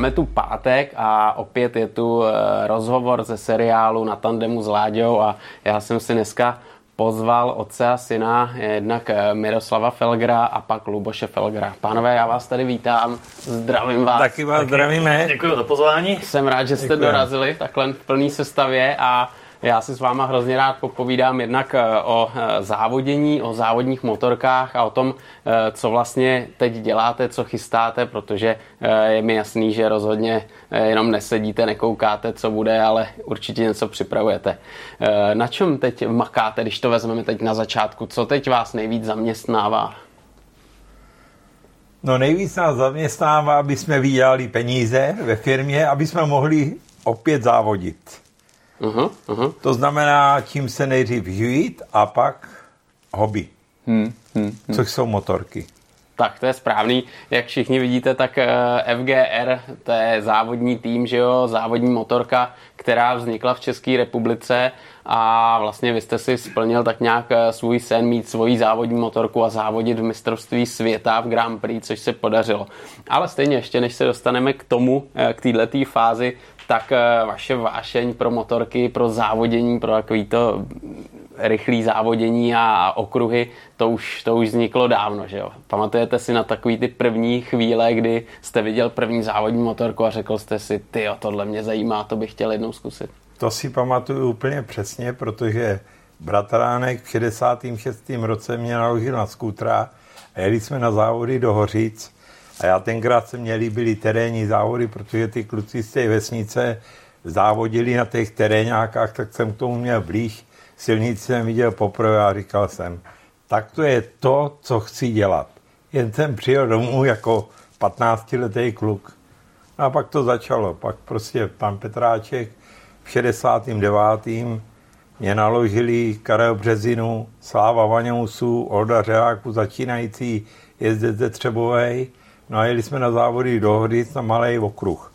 Máme tu pátek a opět je tu eh, rozhovor ze seriálu na tandemu s Láďou a já jsem si dneska pozval otce a syna, jednak eh, Miroslava Felgra a pak Luboše Felgra. Pánové, já vás tady vítám, zdravím vás. Taky vás Taky zdravíme. Děkuji za pozvání. Jsem rád, že jste Děkuji. dorazili takhle v plný sestavě a já si s váma hrozně rád popovídám jednak eh, o eh, závodění, o závodních motorkách a o tom, eh, co vlastně teď děláte, co chystáte, protože je mi jasný, že rozhodně jenom nesedíte, nekoukáte, co bude, ale určitě něco připravujete. Na čem teď makáte, když to vezmeme teď na začátku? Co teď vás nejvíc zaměstnává? No nejvíc nás zaměstnává, aby jsme vydělali peníze ve firmě, aby jsme mohli opět závodit. Uh-huh, uh-huh. To znamená, tím se nejdřív živit a pak hobby, hmm, hmm, hmm. což jsou motorky. Tak to je správný. Jak všichni vidíte, tak eh, FGR, to je závodní tým, že jo, závodní motorka, která vznikla v České republice a vlastně vy jste si splnil tak nějak eh, svůj sen mít svoji závodní motorku a závodit v mistrovství světa v Grand Prix, což se podařilo. Ale stejně ještě, než se dostaneme k tomu, eh, k této fázi, tak eh, vaše vášeň pro motorky, pro závodění, pro takový to rychlý závodění a okruhy, to už, to už vzniklo dávno, že jo? Pamatujete si na takový ty první chvíle, kdy jste viděl první závodní motorku a řekl jste si, ty tohle mě zajímá, to bych chtěl jednou zkusit. To si pamatuju úplně přesně, protože bratránek v 66. roce mě naložil na skútra a jeli jsme na závody do Hořic a já tenkrát se mě líbily terénní závody, protože ty kluci z té vesnice závodili na těch terénákách, tak jsem k tomu měl blíž. Silnici jsem viděl poprvé a říkal jsem, tak to je to, co chci dělat. Jen jsem přijel domů jako 15-letý kluk. A pak to začalo. Pak prostě pan Petráček v 69. mě naložili Karel Březinu, Sláva Vaňousů, Olda Řeáku, začínající jezdec ze Třebovej No a jeli jsme na závody do Hodic na malý okruh.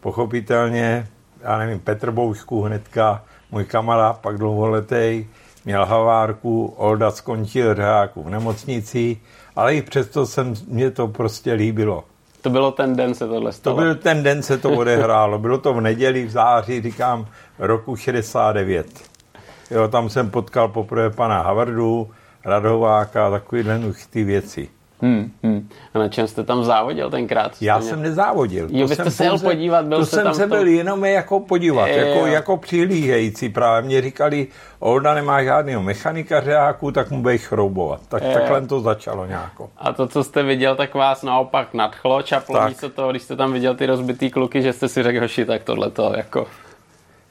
Pochopitelně, já nevím, Petr Boušku hnedka, můj kamarád, pak dlouholetý, měl havárku, Olda skončil řáku v nemocnici, ale i přesto jsem, mě to prostě líbilo. To bylo ten den se tohle stalo? To byl ten den se to odehrálo. Bylo to v neděli v září, říkám, roku 69. Jo, tam jsem potkal poprvé pana Havardu, Radováka, takovýhle ty věci. Hmm, hmm. A na čem jste tam závodil tenkrát? Já jsem nezávodil. Jo, vy jste se jel podívat, byl to jsem tam se byl to... jenom jako podívat, je, jako, jako přihlížející právě. Mě říkali, Olda nemá žádného mechanika řeáku, tak mu budeš chroubovat. Tak je. takhle to začalo nějako. A to, co jste viděl, tak vás naopak nadchlo, čaplo tak. místo toho, když jste tam viděl ty rozbitý kluky, že jste si řekl, hoši, tak tohle to jako...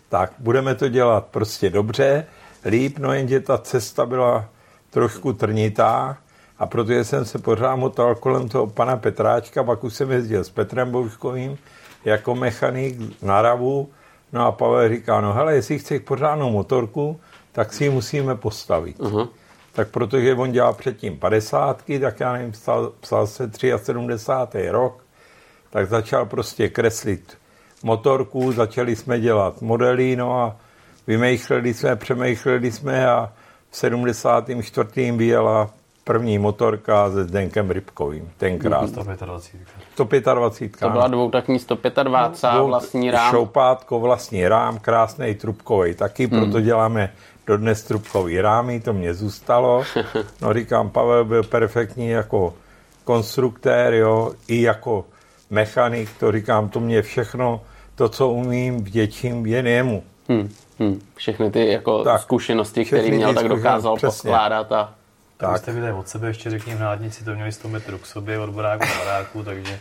Tak, budeme to dělat prostě dobře, líp, no jenže ta cesta byla trošku trnitá, a protože jsem se pořád motal kolem toho pana Petráčka, pak už jsem jezdil s Petrem Bouškovým jako mechanik na Ravu. No a Pavel říká, no hele, jestli chceš pořádnou motorku, tak si ji musíme postavit. Uh-huh. Tak protože on dělal předtím 50, tak já nevím, psal, psal se 73. rok, tak začal prostě kreslit motorku, začali jsme dělat modely, no a vymýšleli jsme, přemýšleli jsme a v 74. vyjela první motorka se Zdenkem Rybkovým, tenkrát. 125. 125. To byla dvoutakní 125, no, vlastní rám. Šoupátko, vlastní rám, krásný trubkový taky, hmm. proto děláme dodnes trubkový rámy, to mě zůstalo. No říkám, Pavel byl perfektní jako konstruktér, jo, i jako mechanik, to říkám, to mě všechno, to, co umím, vděčím jen jemu. Hmm. Hmm. Všechny ty jako tak, zkušenosti, které měl, tak dokázal přesně. poskládat a tak. tak. jste byli od sebe, ještě řekni v nádnici, to měli 100 metrů k sobě od baráku k baráku, takže...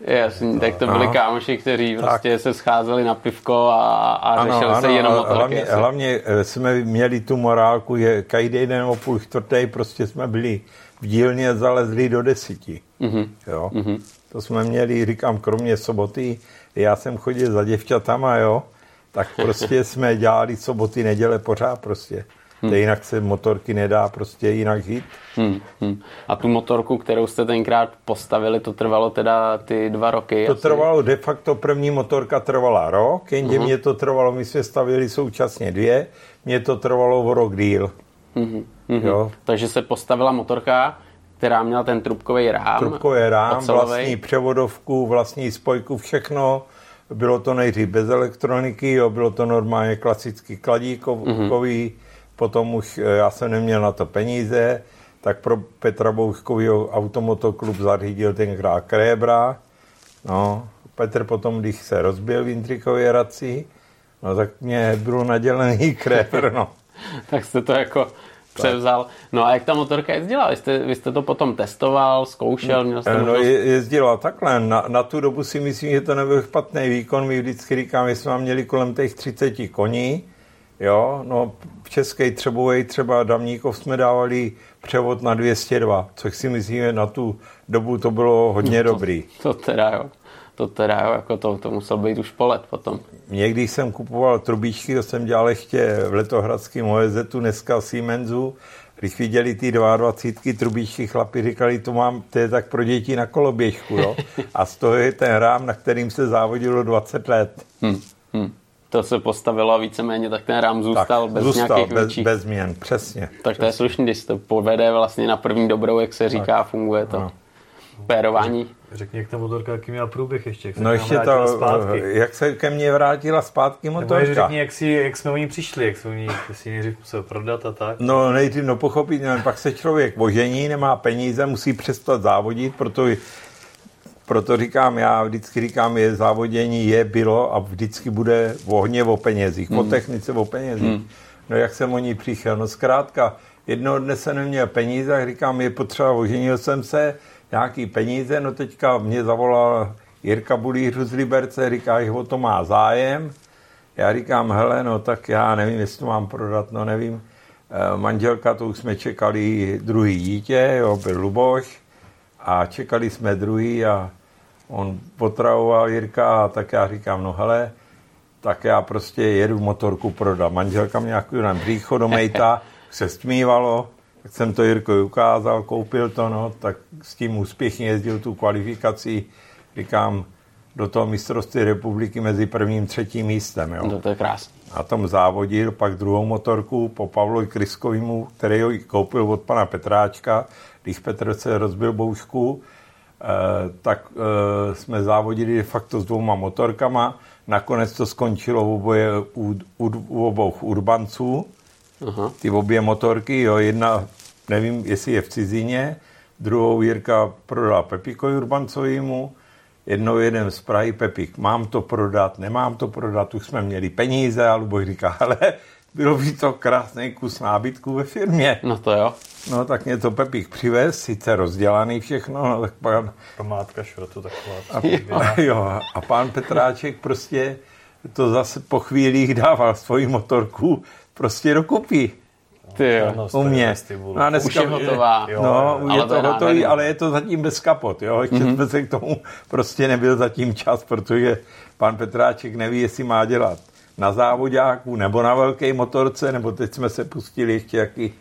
Jasně, tak to byli kámoši, kteří prostě se scházeli na pivko a, a ano, řešili ano, se jenom o to. Hlavně, hlavně eh, jsme měli tu morálku, že každý den o půl čtvrté prostě jsme byli v dílně zalezli do desíti. Mm-hmm. Jo? Mm-hmm. To jsme měli, říkám, kromě soboty, já jsem chodil za děvčatama, jo, tak prostě jsme dělali soboty, neděle pořád prostě. Hmm. Jinak se motorky nedá prostě jinak žít. Hmm. Hmm. A tu motorku, kterou jste tenkrát postavili, to trvalo teda ty dva roky? To asi? trvalo, de facto první motorka trvala rok, jenže uh-huh. mě to trvalo, my jsme stavili současně dvě, mě to trvalo o rok díl. Uh-huh. Uh-huh. Jo? Takže se postavila motorka, která měla ten trubkový rám. Trubkový rám, ocelovej. vlastní převodovku, vlastní spojku, všechno. Bylo to nejdřív bez elektroniky, jo, bylo to normálně klasicky kladíkový, mm-hmm. Potom už eh, já jsem neměl na to peníze, tak pro Petra Bouškovýho automotoklub zařídil tenkrát Krébra. No, Petr potom, když se rozbil v Intrikové Hradci, no tak mě bylo nadělený Krébr, no. tak jste to jako převzal. No a jak ta motorka jezdila? Vy jste, vy jste to potom testoval, zkoušel, měl jste No, možnost... je- jezdila takhle. Na, na tu dobu si myslím, že to nebyl špatný výkon. My vždycky říkáme, že jsme měli kolem těch 30 koní. Jo, no v České Třebovej třeba Damníkov jsme dávali převod na 202, což si myslím, že na tu dobu to bylo hodně dobrý. To teda jo. To teda jo, jako to, to musel být už polet potom. Někdy jsem kupoval trubíčky, to jsem dělal ještě v Letohradském OSZ, dneska Siemensu. Když viděli ty 22 trubíčky, chlapi říkali, to mám, to je tak pro děti na koloběžku, jo. A z toho je ten rám, na kterým se závodilo 20 let. Hm, hm. To se postavilo a víceméně tak ten rám zůstal bez zůstal, nějakých bez, větších. bez změn, přesně. Tak to je slušný, když to povede vlastně na první dobrou, jak se říká, funguje to. No. Pérování. Řekni, jak ta motorka, jaký měla průběh ještě, jak se No ještě to, zpátky. jak se ke mně vrátila zpátky Nebo motorka. řekni, jak, si, jak jsme o ní přišli, jak jsme o ní, jestli ji nejdřív musel prodat a tak. No nejdřív, no pochopit, no, pak se člověk ožení, nemá peníze, musí přestat závodit, proto, proto říkám, já vždycky říkám, je závodění je, bylo a vždycky bude v ohně o penězích, Hmm. o technice o penězích. No jak jsem o ní přišel? No zkrátka, jednoho dne jsem neměl peníze, jak říkám, je potřeba, oženil jsem se, nějaký peníze, no teďka mě zavolal Jirka Bulíř z Liberce, říká, že o to má zájem. Já říkám, hele, no tak já nevím, jestli to mám prodat, no nevím. Eh, Manželka, to už jsme čekali druhý dítě, jo, byl Luboš a čekali jsme druhý a on potravoval Jirka a tak já říkám, no hele, tak já prostě jedu motorku prodat. Manželka mě nějaký na břícho do mejta, se stmívalo, tak jsem to Jirko ukázal, koupil to, no, tak s tím úspěšně jezdil tu kvalifikaci, říkám, do toho mistrovství republiky mezi prvním a třetím místem. Jo. To, to je krásný. Na tom závodil pak druhou motorku po Pavlovi Kryskovému, který ho koupil od pana Petráčka, když Petr se rozbil boušku, tak eh, jsme závodili de facto s dvouma motorkama. Nakonec to skončilo v oboje, u, u, u obou urbanců, Aha. ty obě motorky, jo, jedna, nevím, jestli je v cizině, druhou Jirka prodal Pepikovi Urbancovému, jednou jeden z Prahy, Pepik, mám to prodat, nemám to prodat, už jsme měli peníze a Luboš říká, ale bylo by to krásný kus nábytku ve firmě. No to jo. No tak mě to Pepik přivez, sice rozdělaný všechno, no tak pan, Promátka šrotu taková. a, jo, a pán Petráček prostě to zase po chvílích dával svoji motorku prostě dokupy. Ty jo. U mě. No a dneska, Už je hotová. Jo, No, jo, je ale to to je hotový, nádherný. ale je to zatím bez kapot. Jo? Ještě mm-hmm. jsme se k tomu prostě nebyl zatím čas, protože pan Petráček neví, jestli má dělat na závodáku nebo na velké motorce, nebo teď jsme se pustili ještě jaký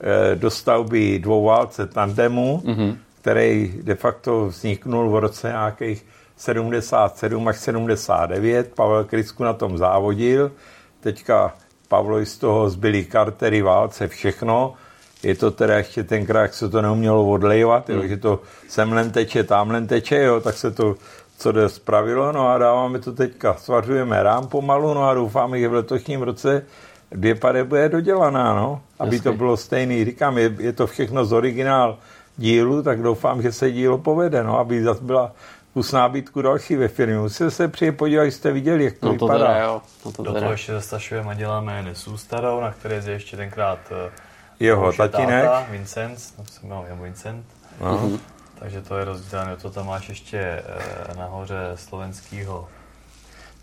eh, do stavby dvouválce tandemu, mm-hmm. který de facto vzniknul v roce nějakých 77 až 79. Pavel Krysku na tom závodil. Teďka Pavlovi z toho zbyly kartery, válce, všechno. Je to teda ještě tenkrát, jak se to neumělo odlejvat, jo, že to semlen teče, tamlen teče, jo, tak se to co jde spravilo, no a dáváme to teďka, svařujeme rám pomalu, no a doufáme, že v letošním roce dvě pade bude dodělaná, no, aby to Hezky. bylo stejný. Říkám, je, je to všechno z originál dílu, tak doufám, že se dílo povede, no, aby zase byla kus nábytku další ve firmě. Musíte se přijet podívat, jste viděli, jak to No to vypadá. teda jo. No to Do teda. toho ještě zastašujeme a děláme Nesu starou, na které je ještě tenkrát eh, Jeho tatínek. táta, Vincent, no, jmenuje Vincent. No. Takže to je rozdělené. To tam máš ještě eh, nahoře slovenského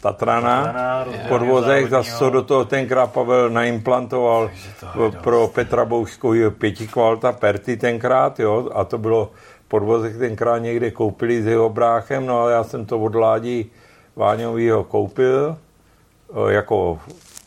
Tatrana, Tatrana, podvozek, zase co do toho tenkrát Pavel naimplantoval to pro Petra Bouškovýho pětikvalta Perty tenkrát, jo, a to bylo podvozek tenkrát někde koupili s jeho bráchem, no ale já jsem to od Ládí Váňovýho koupil eh, jako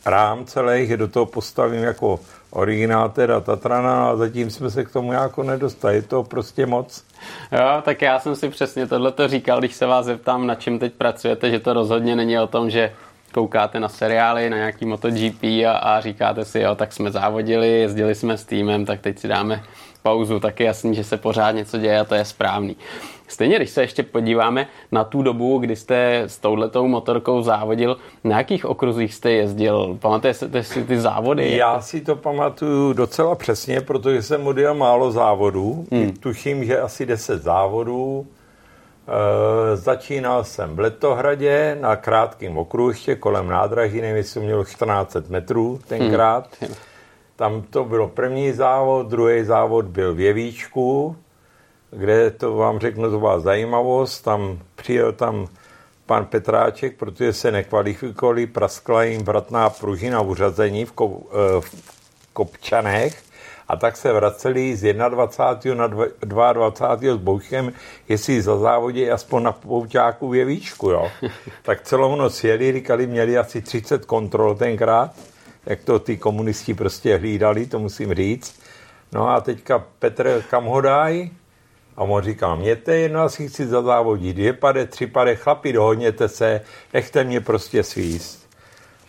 rám celý, že do toho postavím jako originál teda Tatrana a zatím jsme se k tomu jako nedostali. Je to prostě moc. Jo, tak já jsem si přesně tohle to říkal, když se vás zeptám, na čem teď pracujete, že to rozhodně není o tom, že koukáte na seriály, na nějaký MotoGP a, a říkáte si, jo, tak jsme závodili, jezdili jsme s týmem, tak teď si dáme pauzu, tak je jasný, že se pořád něco děje a to je správný. Stejně, když se ještě podíváme na tu dobu, kdy jste s touhletou motorkou závodil, na jakých okruzích jste jezdil? Pamatujete si ty závody? Já si to pamatuju docela přesně, protože jsem odjel málo závodů. Hmm. Tuším, že asi 10 závodů. E, začínal jsem v Letohradě na krátkém okruhu, ještě kolem nádraží, nevím, jestli mělo 14 metrů tenkrát. Hmm. Tam to bylo první závod, druhý závod byl v Jevíčku, kde to vám řeknu, to byla zajímavost, tam přijel tam pan Petráček, protože se nekvalifikovali, praskla jim vratná pružina v uřazení v, ko, eh, v Kopčanech a tak se vraceli z 21. na 22. s Bouchem, jestli za závodě aspoň na pouťáku v Jevíčku, jo. Tak celou noc jeli, říkali, měli asi 30 kontrol tenkrát, jak to ty komunisti prostě hlídali, to musím říct. No a teďka Petr, kam A on říká, mějte jedno, asi chci zazávodit, dvě pade, tři pade, chlapi, dohodněte se, nechte mě prostě svíst.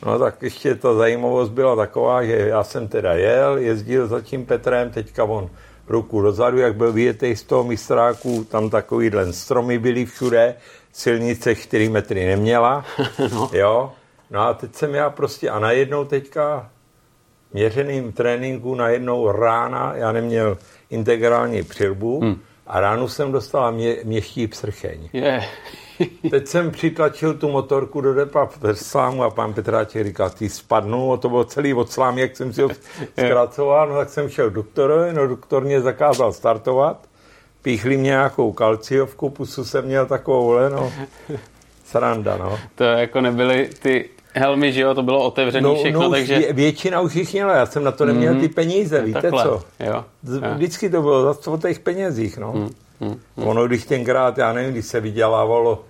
No tak ještě ta zajímavost byla taková, že já jsem teda jel, jezdil za tím Petrem, teďka on ruku dozadu, jak byl vyjetej z toho mistráku, tam takovýhle stromy byly všude, silnice 4 metry neměla, no. jo. No a teď jsem já prostě, a najednou teďka měřeným tréninku, najednou rána, já neměl integrální přilbu, hmm a ráno jsem dostala mě, měští psrcheň. Yeah. Teď jsem přitlačil tu motorku do depa v slámu a pan Petráček říkal, ty spadnu, to bylo celý od slámy, jak jsem si ho zkracoval, no tak jsem šel doktorovi, no doktor mě zakázal startovat, píchli mě nějakou kalciovku, pusu jsem měl takovou, no, sranda, no. To jako nebyly ty helmy, že jo, to bylo otevřené no, všechno, no, takže... Vě, většina už jich měla, já jsem na to neměl mm, ty peníze, víte takhle, co? Jo, Vždycky to bylo zase o těch penězích, no. Mm, mm. Ono, když tenkrát, já nevím, když se vydělávalo,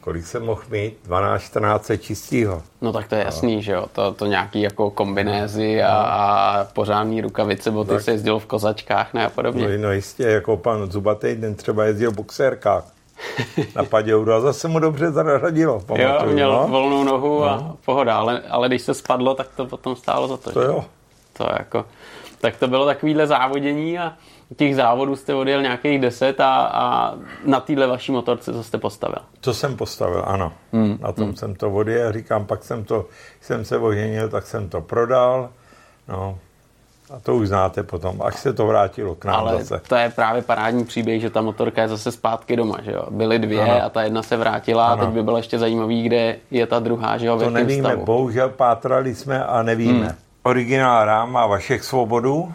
kolik jsem mohl mít? 12, 14 čistýho. No tak to je jasný, no. že jo, to, to nějaký jako kombinézy a, no. a pořádný rukavice, bo ty tak. se jezdil v kozačkách, ne a podobně. No, no jistě, jako pan Zubatej, ten třeba jezdil v boxérkách na Paděuru a zase mu dobře zaradilo. Pamatuju, jo, měl no? volnou nohu a no. pohoda, ale, ale když se spadlo, tak to potom stálo za to. To že? jo. To jako, tak to bylo takovýhle závodění a těch závodů jste odjel nějakých deset a, a na téhle vaší motorce co jste postavil? To jsem postavil, ano. Hmm. Na tom hmm. jsem to odjel, říkám, pak jsem to, jsem se oženil, tak jsem to prodal. No, a to už znáte potom, až se to vrátilo k nám Ale zase. to je právě parádní příběh, že ta motorka je zase zpátky doma, že jo? Byly dvě ano. a ta jedna se vrátila ano. a teď by bylo ještě zajímavý, kde je ta druhá, že jo? To nevíme, stavu. bohužel pátrali jsme a nevíme. Hmm. Originál rám má Vašek Svobodu,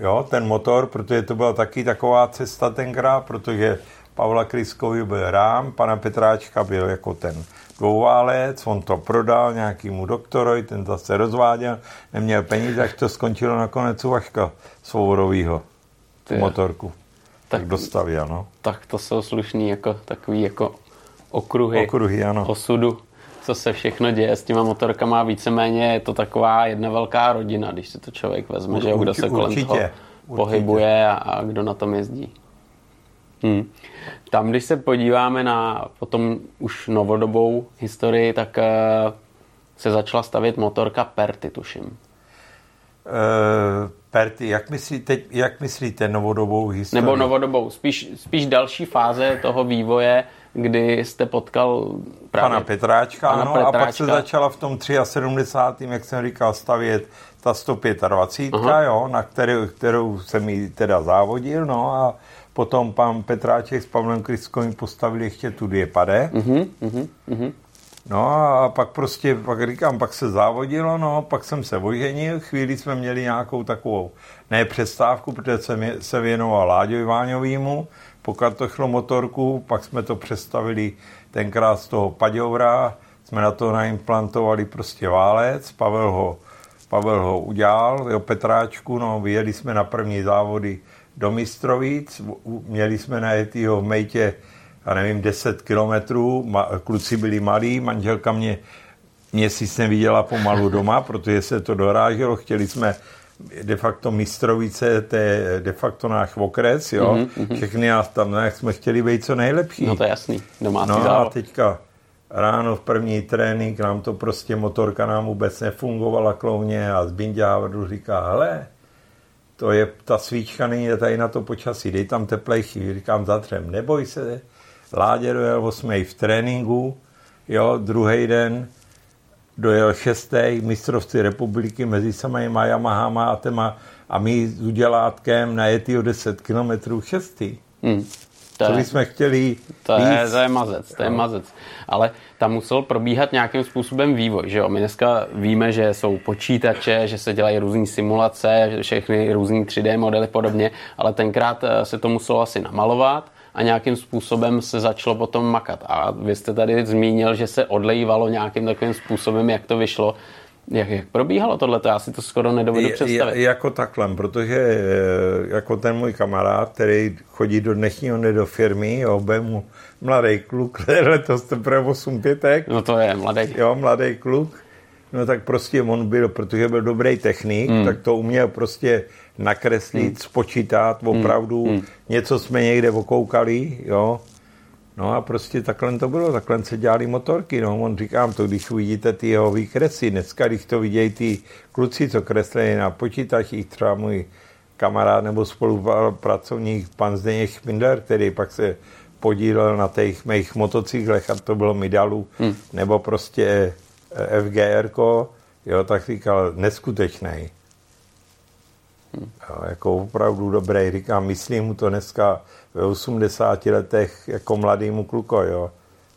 jo, ten motor, protože to byla taky taková cesta tenkrát, protože Pavla Kryskovi byl rám, pana Petráčka byl jako ten dvouválec, on to prodal nějakýmu doktorovi, ten zase rozváděl, neměl peníze, až to skončilo nakonec u Vaška Svobodovýho, tu motorku. Tak, tak dostavěl, no. Tak to jsou slušný jako takový jako okruhy, okruhy ano. osudu, co se všechno děje s těma motorkama. Víceméně je to taková jedna velká rodina, když si to člověk vezme, že kdo se kolem určitě, toho určitě. pohybuje a, a kdo na tom jezdí. Hmm. Tam, když se podíváme na potom už novodobou historii, tak uh, se začala stavět motorka Perty, tuším. Uh, Perty, jak myslíte, jak myslíte novodobou historii? Nebo novodobou, spíš, spíš další fáze toho vývoje, kdy jste potkal právě pana Petráčka, pana ano, Petráčka. a pak se začala v tom 73. jak jsem říkal, stavět ta 125, Aha. jo, na kterou, kterou jsem mi teda závodil, no a Potom pan Petráček s Pavlem Kryskovým postavili ještě tu dvě pade. Uh-huh, uh-huh, No a pak prostě, pak říkám, pak se závodilo, no, pak jsem se oženil, chvíli jsme měli nějakou takovou, ne přestávku, protože jsem se věnoval Láďovi Váňovýmu, po kartochlomotorku, pak jsme to přestavili tenkrát z toho Paďoura, jsme na to naimplantovali prostě válec, Pavel ho, Pavel ho udělal, jo, Petráčku, no, vyjeli jsme na první závody do Mistrovic, měli jsme na v Mejtě, já nevím, 10 kilometrů, kluci byli malí, manželka mě měsíc neviděla pomalu doma, protože se to doráželo, chtěli jsme de facto Mistrovice, to je de facto náš okres, jo, mm-hmm. všechny nás tam, no, jak jsme chtěli být co nejlepší. No to je jasný, domácí No závod. a teďka ráno v první trénink nám to prostě motorka nám vůbec nefungovala klouně a Zbindě říká, hele, to je, ta svíčka není tady na to počasí, dej tam teplej chvíli, říkám zatřem, neboj se, Ládě dojel 8. v tréninku, jo, druhý den dojel 6. mistrovství republiky mezi samými Yamahama a téma a my s udělátkem na o 10 km 6. Hmm. To, to bychom chtěli to je, to je mazec, to je mazec. Ale tam musel probíhat nějakým způsobem vývoj, že jo? My dneska víme, že jsou počítače, že se dělají různé simulace, všechny různé 3D modely podobně, ale tenkrát eh, se to muselo asi namalovat a nějakým způsobem se začalo potom makat. A vy jste tady zmínil, že se odlejívalo nějakým takovým způsobem, jak to vyšlo. Jak, jak probíhalo tohle? Já si to skoro nedovedu představit. Je, jako takhle, protože eh, jako ten můj kamarád, který chodí do dnešního dne do firmy, jo, mu mladý kluk, letos teprve 8 pětek. No to je mladý. Jo, mladý kluk. No tak prostě on byl, protože byl dobrý technik, hmm. tak to uměl prostě nakreslit, hmm. spočítat, hmm. opravdu hmm. něco jsme někde okoukali, jo. No a prostě takhle to bylo, takhle se dělali motorky, no. On říkám to, když uvidíte ty jeho výkresy, dneska, když to vidějí ty kluci, co kreslí na počítačích, třeba můj kamarád nebo spolupracovník pan Zdeněk Špindler, který pak se podílel na těch mých motocyklech a to bylo Midalu, hmm. nebo prostě FGR, jo, tak říkal, neskutečný. Jo, jako opravdu dobrý, říkám, myslím mu to dneska ve 80 letech jako mladýmu kluko, jo.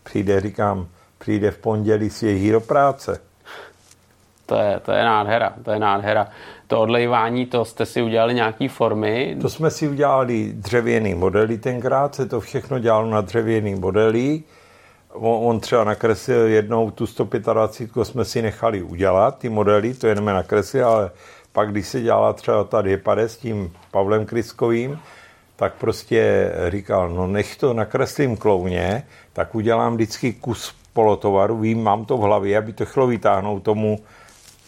Přijde, říkám, přijde v pondělí svěží do práce. To je, to je nádhera, to je nádhera. To odlejvání, to jste si udělali nějaký formy? To jsme si udělali dřevěný modely tenkrát, se to všechno dělalo na dřevěný modely. On, on třeba nakreslil jednou tu 125, jsme si nechali udělat, ty modely, to jenom nakreslil, ale pak, když se dělala třeba ta Depade s tím Pavlem Kryskovým, tak prostě říkal, no nech to nakreslím klouně, tak udělám vždycky kus polotovaru, vím, mám to v hlavě, aby to chlo vytáhnout tomu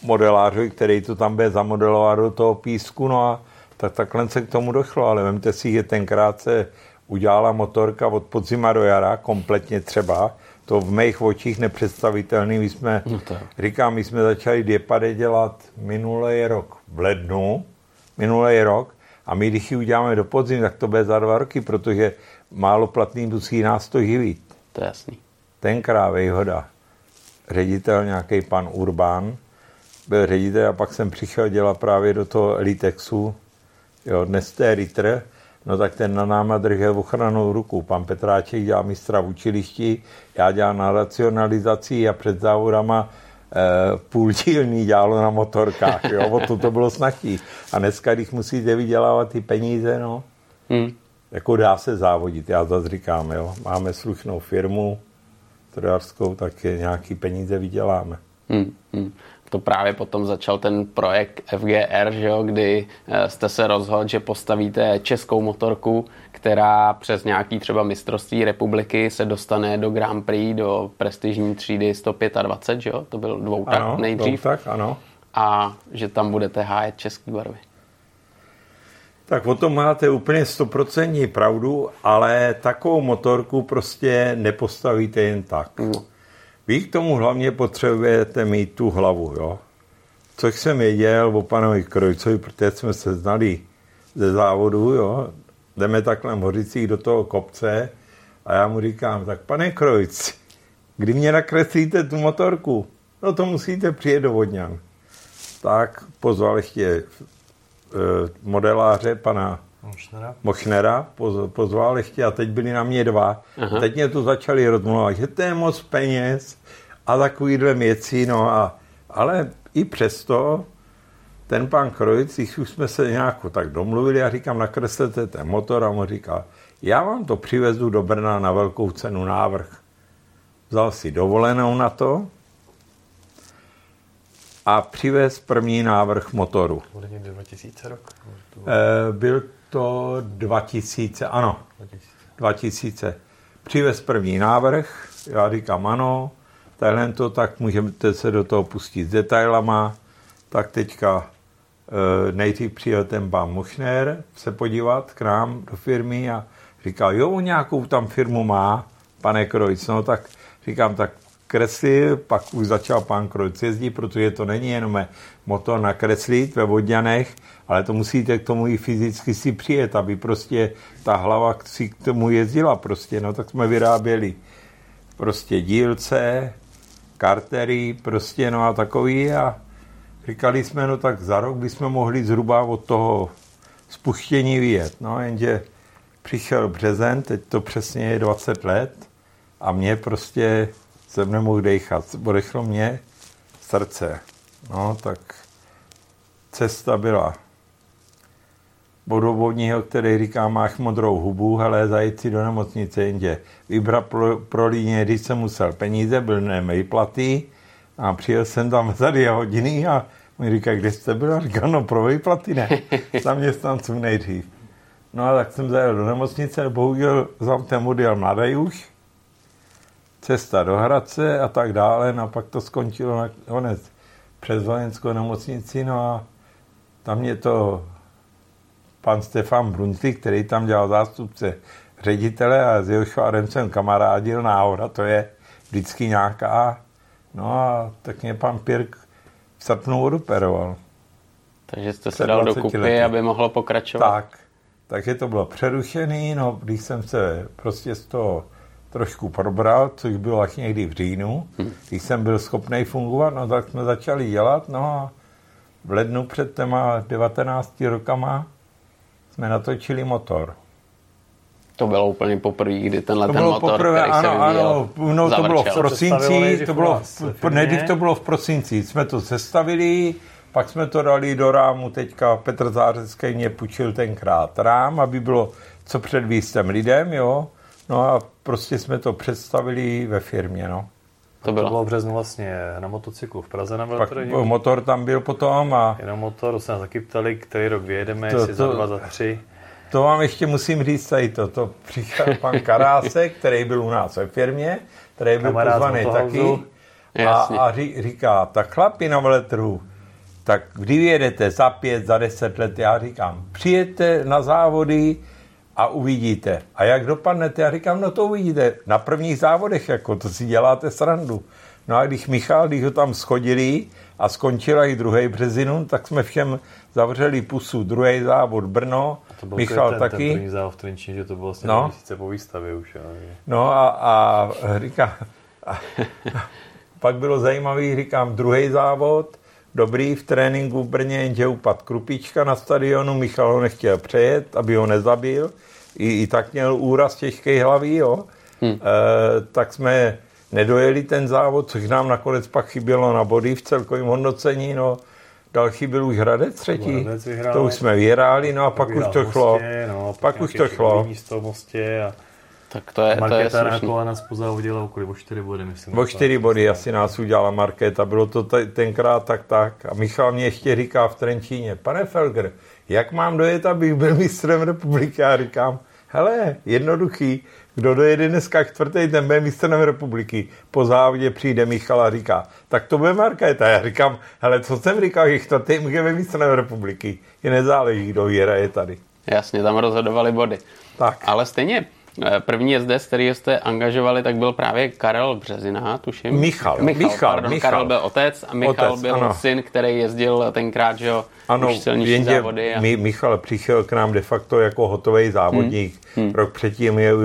modelářovi, který to tam bude zamodelovat do toho písku, no a tak takhle se k tomu došlo, ale vemte si, že tenkrát se udělala motorka od podzima do jara, kompletně třeba, to v mých očích nepředstavitelný. My jsme, no říkám, my jsme začali Diepade dělat minulý rok v lednu, minulý rok, a my, když ji uděláme do podzim, tak to bude za dva roky, protože málo platný musí nás to živit. To je jasný. Tenkrát výhoda. Ředitel, nějaký pan Urbán, byl ředitel a pak jsem přišel dělat právě do toho Litexu, jo, dnes to je Ritter, no tak ten na náma držel ochranou ruku. Pan Petráček dělá mistra v učilišti, já dělám na racionalizaci a před závodama eh, půl dílný dělalo na motorkách, jo, o to to bylo snahý. A dneska, když musíte vydělávat ty peníze, no, hmm. jako dá se závodit, já zase říkám, jo, máme slušnou firmu, trojarskou, tak nějaký peníze vyděláme. Hmm, hmm to právě potom začal ten projekt FGR, že jo, kdy eh, jste se rozhodl, že postavíte českou motorku, která přes nějaký třeba mistrovství republiky se dostane do Grand Prix, do prestižní třídy 125, že jo? To byl dvoutak ano, nejdřív. Dvoutak, ano. A že tam budete hájet český barvy. Tak o tom máte úplně stoprocentní pravdu, ale takovou motorku prostě nepostavíte jen tak. No. Vy k tomu hlavně potřebujete mít tu hlavu, jo. Což jsem věděl o panovi Krojcovi, protože jsme se znali ze závodu, jo. Jdeme takhle Hořicích do toho kopce a já mu říkám, tak pane Krojc, kdy mě nakreslíte tu motorku? No to musíte přijet do Vodňan. Tak pozval ještě e, modeláře pana Mochnera, Mochnera pozval ještě a teď byli na mě dva. Aha. Teď mě tu začali rozmluvat, že to je moc peněz a takovýhle věci, no a, ale i přesto ten pan Krojc, když už jsme se nějak tak domluvili, já říkám, nakreslete ten motor a on říká, já vám to přivezu do Brna na velkou cenu návrh. Vzal si dovolenou na to a přivez první návrh motoru. Bude někdy 2000 rok? E, byl to 2000, ano, 2000. Přivez první návrh, já říkám ano, tadyhle to, tak můžete se do toho pustit s detailama, tak teďka e, nejdřív přijel ten pan Muchner se podívat k nám do firmy a říkal, jo, nějakou tam firmu má, pane Krojc, no tak říkám, tak kreslil, pak už začal pán Krojc jezdit, protože to není jenom motor nakreslit ve Vodňanech, ale to musíte k tomu i fyzicky si přijet, aby prostě ta hlava si k tomu jezdila prostě, no tak jsme vyráběli prostě dílce, kartery, prostě no a takový a říkali jsme, no tak za rok bychom mohli zhruba od toho spuštění vyjet, no jenže přišel březen, teď to přesně je 20 let a mě prostě jsem nemohl dechat, odešlo mě srdce, no tak cesta byla vodovodního, který říká, máš modrou hubu, ale zajít si do nemocnice jinde. Vybrat pro, pro líně, když jsem musel peníze, byl nemej platy a přijel jsem tam za dvě hodiny a mi říká, kde jste byl? A říkal, no pro výplaty ne, zaměstnancům nejdřív. No a tak jsem zajel do nemocnice, bohužel za ten odjel mladý už, cesta do Hradce a tak dále, no a pak to skončilo nakonec přes vojenskou nemocnici, no a tam mě to pan Stefan Brunty, který tam dělal zástupce ředitele a s jeho švárem jsem kamarádil, náhoda to je vždycky nějaká. No a tak mě pan Pirk v srpnu odoperoval. Takže jste se dal dokupy, lety. aby mohlo pokračovat. Tak, takže to bylo přerušený, no když jsem se prostě z toho trošku probral, což bylo až někdy v říjnu, hmm. když jsem byl schopný fungovat, no tak jsme začali dělat, no a v lednu před těma 19 rokama jsme natočili motor. To bylo úplně poprvé, kdy tenhle to ten motor, poprvé, který ano, se vyvíjel, ano, no, to bylo v prosinci, to bylo, v, nejdřív to bylo v prosinci, jsme to sestavili, pak jsme to dali do rámu, teďka Petr Zářecký mě půjčil tenkrát rám, aby bylo co předvíst těm lidem, jo, no a prostě jsme to představili ve firmě, no. To bylo. to bylo v březnu vlastně na motocyklu v Praze na Pak motor tam byl potom a... Jenom motor, se nás taky ptali, který rok vyjedeme, to, jestli to, za dva, za tři. To vám ještě musím říct tady to. To přišel pan Karásek, který byl u nás ve firmě, který byl Kamarád pozvaný taky. A, a ří, říká, tak chlapi na veletrhu, tak kdy vyjedete za pět, za deset let, já říkám, přijete na závody, a uvidíte. A jak dopadnete? Já říkám, no to uvidíte. Na prvních závodech, jako to si děláte srandu. No a když Michal, když ho tam schodili a skončila i druhý březinu, tak jsme všem zavřeli pusu. Druhý závod Brno, to byl Michal ten, taky. Ten první závod v Trenčíně, že to bylo vlastně no. měsíce po výstavě už. Ale... No a, a říká, a, pak bylo zajímavý, říkám, druhý závod, dobrý v tréninku v Brně, jenže upad krupička na stadionu, Michal ho nechtěl přejet, aby ho nezabil, i, i tak měl úraz těžké hlavy, jo. Hmm. E, tak jsme nedojeli ten závod, což nám nakonec pak chybělo na body v celkovém hodnocení, no. Další byl už Hradec třetí, Hradec to už jsme vyhráli, no a pak už to šlo. No, pak, pak už to šlo. Místo mostě a tak to je, Markéta to je slušný. Markéta nás pozávodila okolo o 4 body, myslím. O 4 body asi nás udělala Markéta, bylo to t- tenkrát tak tak. A Michal mě ještě říká v Trenčíně, pane Felger, jak mám dojet, abych byl mistrem republiky? Já říkám, hele, jednoduchý, kdo dojede dneska čtvrtý, ten bude mistrem republiky. Po závodě přijde Michal a říká, tak to bude Markéta. Já říkám, hele, co jsem říkal, že čtvrtý může mistrem republiky. Je nezáleží, kdo je tady. Jasně, tam rozhodovali body. Tak. Ale stejně, první jezdec, který jste angažovali, tak byl právě Karel Březina, tuším. Michal. Michal, Michal, pardon, Michal. Karel byl otec a Michal otec, byl ano. syn, který jezdil tenkrát, že jo, ano, už silnější jenže závody. A... Mi, Michal přišel k nám de facto jako hotový závodník. Hmm. Hmm. Rok předtím je u,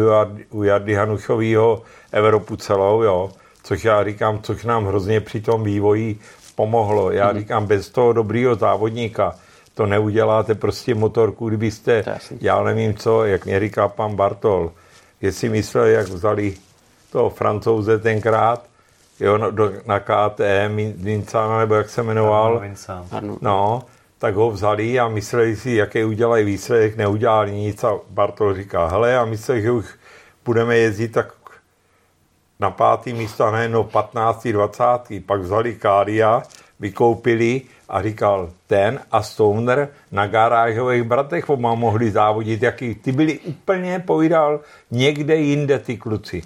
u Jardy Hanušovýho Evropu celou, jo. Což já říkám, což nám hrozně při tom vývoji pomohlo. Já hmm. říkám, bez toho dobrýho závodníka to neuděláte prostě motorku, kdybyste, já nevím co, jak mě říká pan Bartol, jestli myslel, jak vzali toho francouze tenkrát, jo, na, do, na KTM, Vincana, nebo jak se jmenoval, no, tak ho vzali a mysleli si, jaký udělají výsledek, neudělali nic a Bartol říká, hele, já myslím, že už budeme jezdit tak na pátý místo a ne no 15. 20. Pak vzali Kária, vykoupili a říkal, ten a Stoner na garážových bratech oba mohli závodit, jaký ty byli úplně, povídal, někde jinde ty kluci.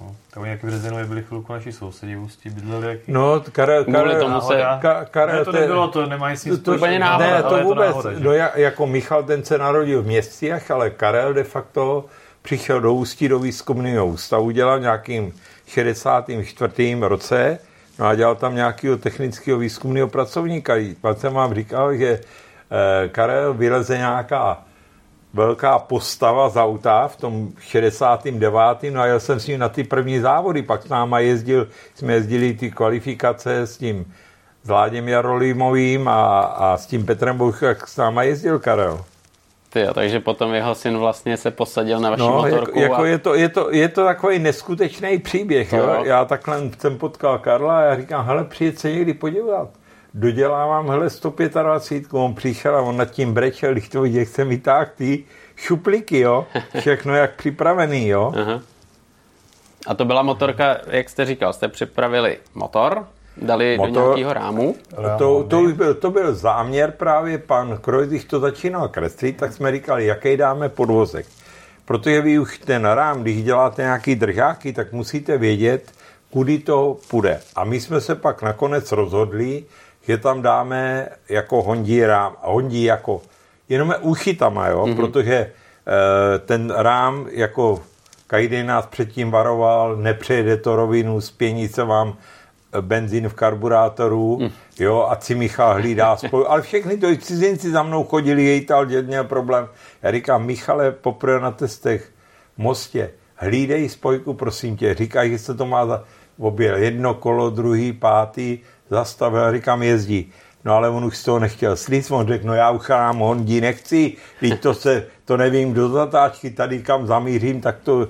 No, tak nějaký v Rezenově byli chvilku naši sousedí v Ústí, bydleli jaký? No, Karel, Karel, tomu se, ka, Karel, ne, to nebylo, to nemají si to, to, náhoda, ne, to vůbec, to náhoda, do, jako Michal ten se narodil v městích, ale Karel de facto přišel do Ústí do výzkumného ústavu, dělal nějakým 64. roce, no a dělal tam nějakého technického výzkumného pracovníka. Pak jsem vám říkal, že eh, Karel vyleze nějaká velká postava z auta v tom 69. No a jel jsem s ním na ty první závody, pak s náma jezdil, jsme jezdili ty kvalifikace s tím s Jarolímovým a, a s tím Petrem Bouch, jak s náma jezdil Karel. Ty, takže potom jeho syn vlastně se posadil na vaši no, motorku. Jako, jako a... je, to, je, to, je to takový neskutečný příběh. Jo? jo. Já takhle jsem potkal Karla a já říkám, hele, přijet se někdy podívat. Dodělávám, hele, 125, on přišel a on nad tím brečel, když to viděl, chce mi tak ty šuplíky, jo, všechno jak připravený, jo. Aha. A to byla motorka, jak jste říkal, jste připravili motor, dali motor, do nějakého rámu. To, to, už byl, to byl záměr právě, pan Kroj, když to začínal kreslit, tak jsme říkali, jaký dáme podvozek. Protože vy už ten rám, když děláte nějaký držáky, tak musíte vědět, kudy to půjde. A my jsme se pak nakonec rozhodli, že tam dáme jako Hondí rám, Hondí jako jenom uchytama, jo, mm-hmm. protože e, ten rám jako každý nás předtím varoval, nepřejede to rovinu, spění se vám benzín v karburátoru, mm. jo, a si Michal hlídá spolu, ale všechny to cizinci za mnou chodili, jejtal, děd měl problém. Já říkám, Michale, poprvé na testech v Mostě, hlídej spojku, prosím tě, říkají, že se to má za objel jedno kolo, druhý, pátý, zastavil, říkám, jezdí. No ale on už z toho nechtěl slít, on řekl, no já uchám Hondi nechci, když to se, to nevím do zatáčky, tady kam zamířím, tak to...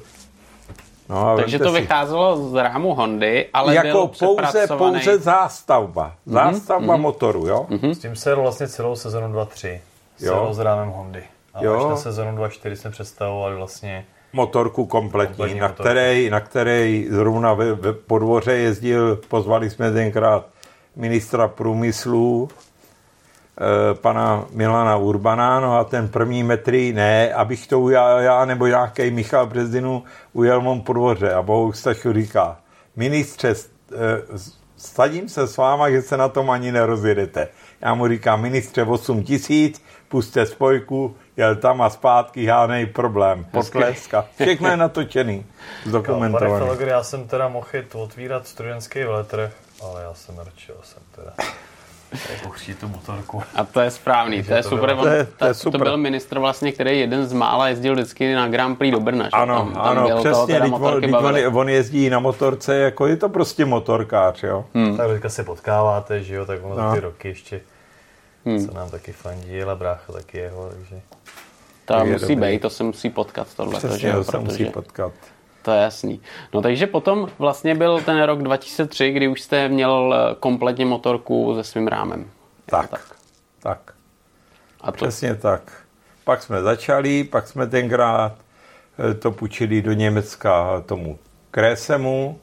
No, Takže to si. vycházelo z rámu Hondy, ale jako byl pouze, pouze zástavba. Zástavba mm-hmm. motoru, jo? Mm-hmm. S tím se vlastně celou sezonu 2-3. Jo. s rámem Hondy. A jo. až na sezonu 2-4 jsme představovali vlastně motorku kompletní, kompletní na, motorku. Které, na které zrovna ve, ve podvoře jezdil, pozvali jsme tenkrát ministra průmyslu, pana Milana Urbana, no a ten první metry, ne, abych to ujel já, nebo nějaký Michal Brezdinu ujel mou podvoře a Bohu Stachu říká, ministře, e, sadím se s váma, že se na tom ani nerozjedete. Já mu říkám, ministře, 8 tisíc, puste spojku, jel tam a zpátky, žádný problém. Potleska. Všechno je natočený, zdokumentovaný. Já jsem teda mohl otvírat studentský veletrh ale já jsem mrčil, jsem teda Pouští tu motorku. A to je správný, to je, to super. To, je, to, je super. to byl ministr vlastně, který jeden z mála jezdil vždycky na Grand Prix do Brna. Ano, tam, tam ano, přesně, teď on, on, on, jezdí na motorce, jako je to prostě motorkář, jo. Hmm. Tak teďka se potkáváte, že jo, tak ono no. ty roky ještě, hmm. co nám taky fandí, ale brácha taky jeho, takže... To musí být, to se musí potkat tohle. Přesně, to, že, to se musí potkat. To je jasný. No takže potom vlastně byl ten rok 2003, kdy už jste měl eh, kompletně motorku se svým rámem. Tak, tak. tak. A to... Přesně tak. Pak jsme začali, pak jsme tenkrát eh, to půjčili do Německa tomu Kresemu.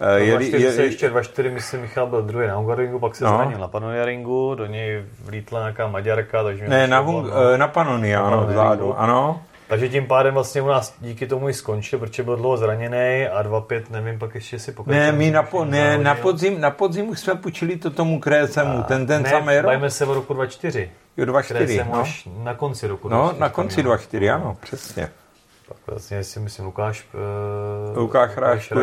No, jeli, je, se ještě 2-4, myslím, Michal byl druhý na Hungaringu, pak se no. zranil na Panojaringu, do něj vlítla nějaká Maďarka, takže... Ne, na, hung, no. na Panonia, ano, vzadu, ano. Takže tím pádem vlastně u nás díky tomu i skončil, protože byl dlouho zraněný a 2-5, nevím, pak ještě si pokračoval. Ne, my na, po, ne, na, podzim, na podzim už jsme půjčili to tomu Krécemu, ten, ten ne, samý rok. se v roku 24. Jo, 24, no. až na konci roku 24. No, na konci 24, ano, přesně. Pak vlastně si myslím Lukáš, uh, Lukáš Rážku,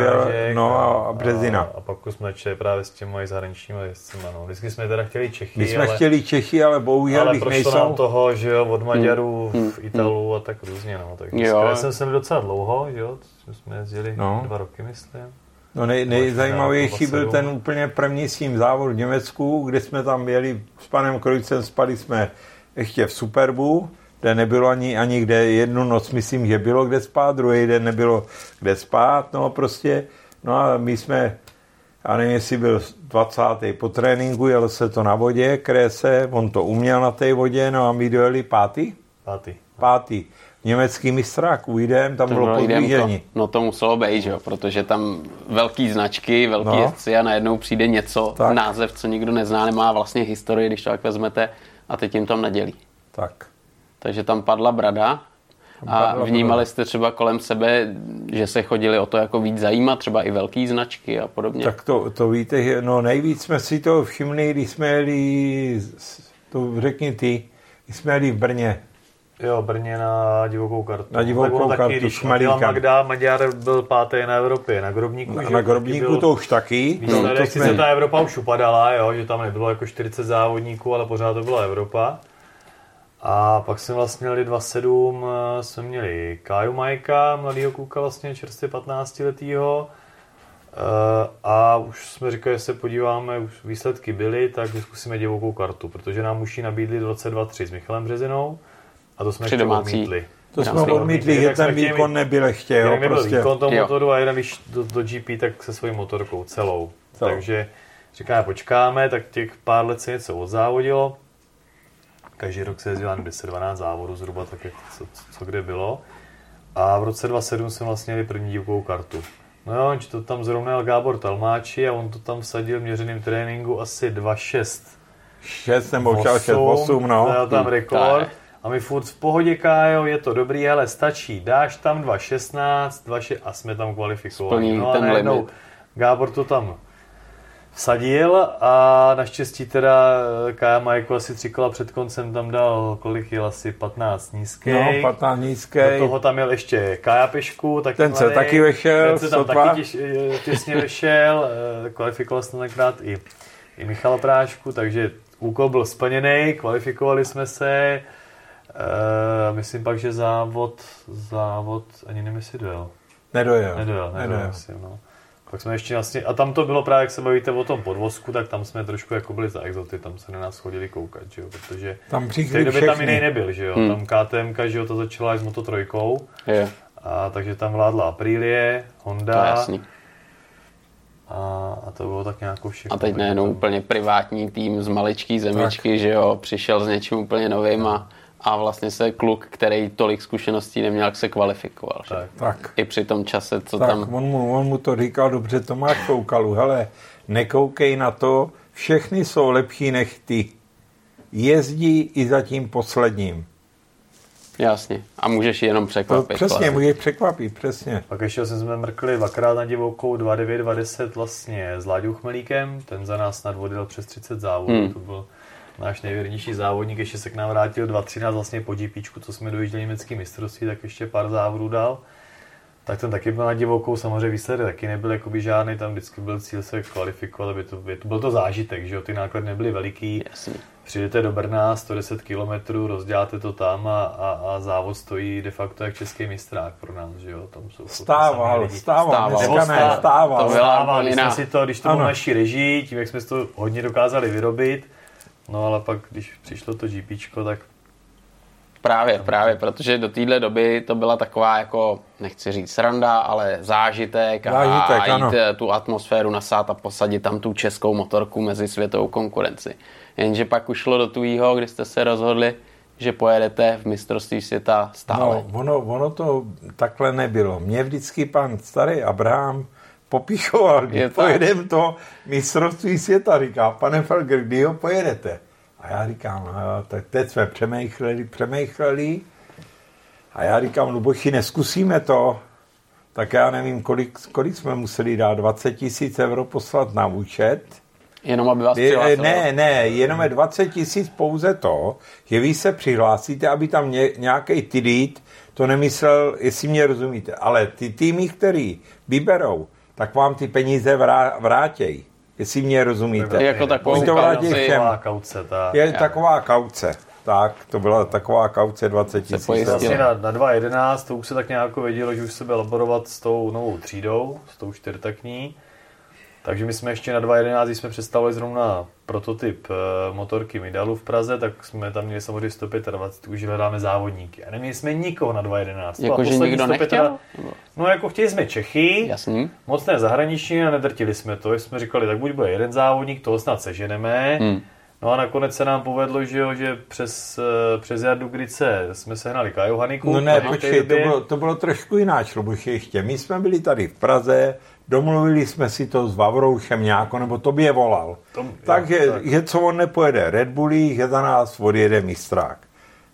no a, a Březina. A, a pak už jsme začali právě s těmi zahraničními jezdcima. No. Vždycky jsme teda chtěli Čechy. My jsme ale, chtěli Čechy, ale bohužel ale jich nejsou. nám toho, že jo, od Maďarů hmm. v Italu hmm. a tak různě. No. Tak jo. jsem sem docela dlouho, že jo, jsme jezdili no. dva roky, myslím. No nej, nejzajímavější byl ten úplně první svým závod v Německu, kde jsme tam jeli s panem Krojcem, spali jsme ještě v Superbu, kde nebylo ani, ani kde jednu noc, myslím, že bylo kde spát, druhý den nebylo kde spát, no prostě, no a my jsme, já nevím, jestli byl 20. po tréninku, jel se to na vodě, krése, on to uměl na té vodě, no a my dojeli pátý? Pátý. Pátý. Německý mistrák, ujdem, tam to bylo podvížení. No to muselo být, že jo, protože tam velký značky, velký no. jezdci a najednou přijde něco, tak. název, co nikdo nezná, nemá vlastně historii, když to tak vezmete a teď jim tam nedělí. Tak takže tam padla brada. A vnímali jste třeba kolem sebe, že se chodili o to jako víc zajímat, třeba i velké značky a podobně? Tak to, to víte, no nejvíc jsme si to všimli, když jsme jeli, to řekni ty, když jsme jeli v Brně Jo, Brně na divokou kartu. Na divokou kartu taky, když Magda, Maďar byl pátý na Evropě, na Grobníku. Na, na Grobníku byl, to už taky. Víš, no, to jsme... ta Evropa už upadala, jo, že tam nebylo jako 40 závodníků, ale pořád to byla Evropa. A pak jsme vlastně měli 2.7, eh, jsme měli Kaju Majka, mladýho kluka vlastně čerstvě 15 letýho. Eh, a už jsme říkali, že se podíváme, už výsledky byly, tak zkusíme divokou kartu, protože nám muší nabídli 22-3 s Michalem Březinou a to jsme ještě odmítli. To jsme odmítli, že ten výkon nebyl ještě. Jo, nebyl prostě. výkon toho motoru a jeden do, do GP, tak se svojí motorkou celou. celou. Takže říkáme, počkáme, tak těch pár let se něco odzávodilo. Každý rok se jezdila 10-12 závodů zhruba, tak jak co, co, kde bylo. A v roce 2007 jsme vlastně měli první divokou kartu. No jo, to tam zrovnal Gábor Talmáči a on to tam vsadil v měřeným tréninku asi 2,6. 6 nebo 6,8, no. Dal tam rekord. A my furt v pohodě, Kájo, je to dobrý, ale stačí. Dáš tam 2,16, 2,6 a jsme tam kvalifikovali. No a najednou Gábor to tam vsadil a naštěstí teda Kája Majko asi tři kola před koncem tam dal, kolik jel asi 15 nízký. No, 15 nízký. Do toho tam měl ještě Kája Pešku, taky Ten se taky vešel, Ten se tam sotva. taky těž, těsně vešel, eh, kvalifikoval se tenkrát i, i Michal Prášku, takže úkol byl splněný, kvalifikovali jsme se. Uh, myslím pak, že závod, závod, ani jestli dojel. Nedojel. Nedojel, nedojel, nedojel. Myslím, no. Pak jsme ještě vlastně, a tam to bylo právě, jak se bavíte o tom podvozku, tak tam jsme trošku jako byli za exoty, tam se na nás chodili koukat, že jo, protože tam v té době tam jiný nebyl, že jo, hmm. tam KTM, že jo, to začala až s Moto trojkou, je. a takže tam vládla Aprilie, Honda, to jasný. A, a to bylo tak nějakou všechno. A teď nejenom úplně privátní tým z maličký zemičky, tak. že jo, přišel s něčím úplně novým a a vlastně se kluk, který tolik zkušeností neměl, jak se kvalifikoval. Tak. tak. I při tom čase, co tak, tam... On mu, on mu to říkal dobře, Tomáš Koukalu, hele, nekoukej na to, všechny jsou lepší než ty. Jezdí i za tím posledním. Jasně. A můžeš jenom překvapit. To přesně, vlastně. můžeš překvapit, přesně. Pak ještě jsme mrkli dvakrát na divokou 2.9, 2.10 vlastně s Láďou Chmelíkem. Ten za nás nadvodil přes 30 závodů. Hmm. To byl náš nejvěrnější závodník, ještě se k nám vrátil 2.13 vlastně po GP, co jsme dojížděli německý mistrovství, tak ještě pár závodů dal. Tak ten taky byl na divokou, samozřejmě výsledek taky nebyl jakoby žádný, tam vždycky byl cíl se kvalifikovat, aby to, to byl to zážitek, že jo, ty náklady nebyly veliký. Jasně. Přijdete do Brna, 110 km, rozděláte to tam a, a, a, závod stojí de facto jak český mistrák pro nás, že jo, tam jsou stával, stával, stával, stával, stával, stával, stával, když jsme si to, když to bylo naší režii, tím jak jsme to hodně dokázali vyrobit, No ale pak, když přišlo to GP, tak Právě, právě, protože do téhle doby to byla taková jako, nechci říct sranda, ale zážitek, zážitek a, a jít ano. Eh, tu atmosféru nasát a posadit tam tu českou motorku mezi světovou konkurenci. Jenže pak už šlo do tvýho, kdy jste se rozhodli, že pojedete v mistrovství světa stále. No, ono, ono to takhle nebylo. Mě vždycky pan starý Abraham popíchoval, kdy pojedem to mistrovství světa. Říká, pane Felger, kdy ho pojedete? A já říkám, no, tak teď jsme přemýšleli, přemýšleli. A já říkám, Luboši, neskusíme to. Tak já nevím, kolik, kolik jsme museli dát, 20 tisíc euro poslat na účet. Jenom aby vás přihlásili? Ne, ne, jenom je 20 tisíc pouze to, že vy se přihlásíte, aby tam ně, nějaký tidít, to nemyslel, jestli mě rozumíte, ale ty týmy, který vyberou, tak vám ty peníze vrá, vrátějí. Jestli mě rozumíte. Je jako takovou to vrátí všem. kauce. Ta. Je Já. taková kauce. Tak, to byla taková kauce 20 tisíc. Vlastně na, na 2.11 to už se tak nějak vědělo, že už se bude laborovat s tou novou třídou, s tou čtyřtakní. Takže my jsme ještě na 2.11, jsme představili zrovna prototyp uh, motorky Midalu v Praze, tak jsme tam měli samozřejmě 125, už hledáme závodníky. A neměli jsme nikoho na 2.11. Jako, že nikdo nechtěl? No jako chtěli jsme Čechy, Jasný. moc ne zahraniční a nedrtili jsme to. Jsme říkali, tak buď bude jeden závodník, toho snad seženeme. Hmm. No a nakonec se nám povedlo, že, jo, že přes, eh, přes Jardu Grice jsme sehnali Kaju Haniku. No ne, počkej, to bylo, to bylo trošku jináč, Luboši, ještě. My jsme byli tady v Praze, domluvili jsme si to s Vavroušem nějako, nebo tobě volal. Tom, Takže, jo, tak. že co on nepojede Red Bullí, že za nás odjede mistrák.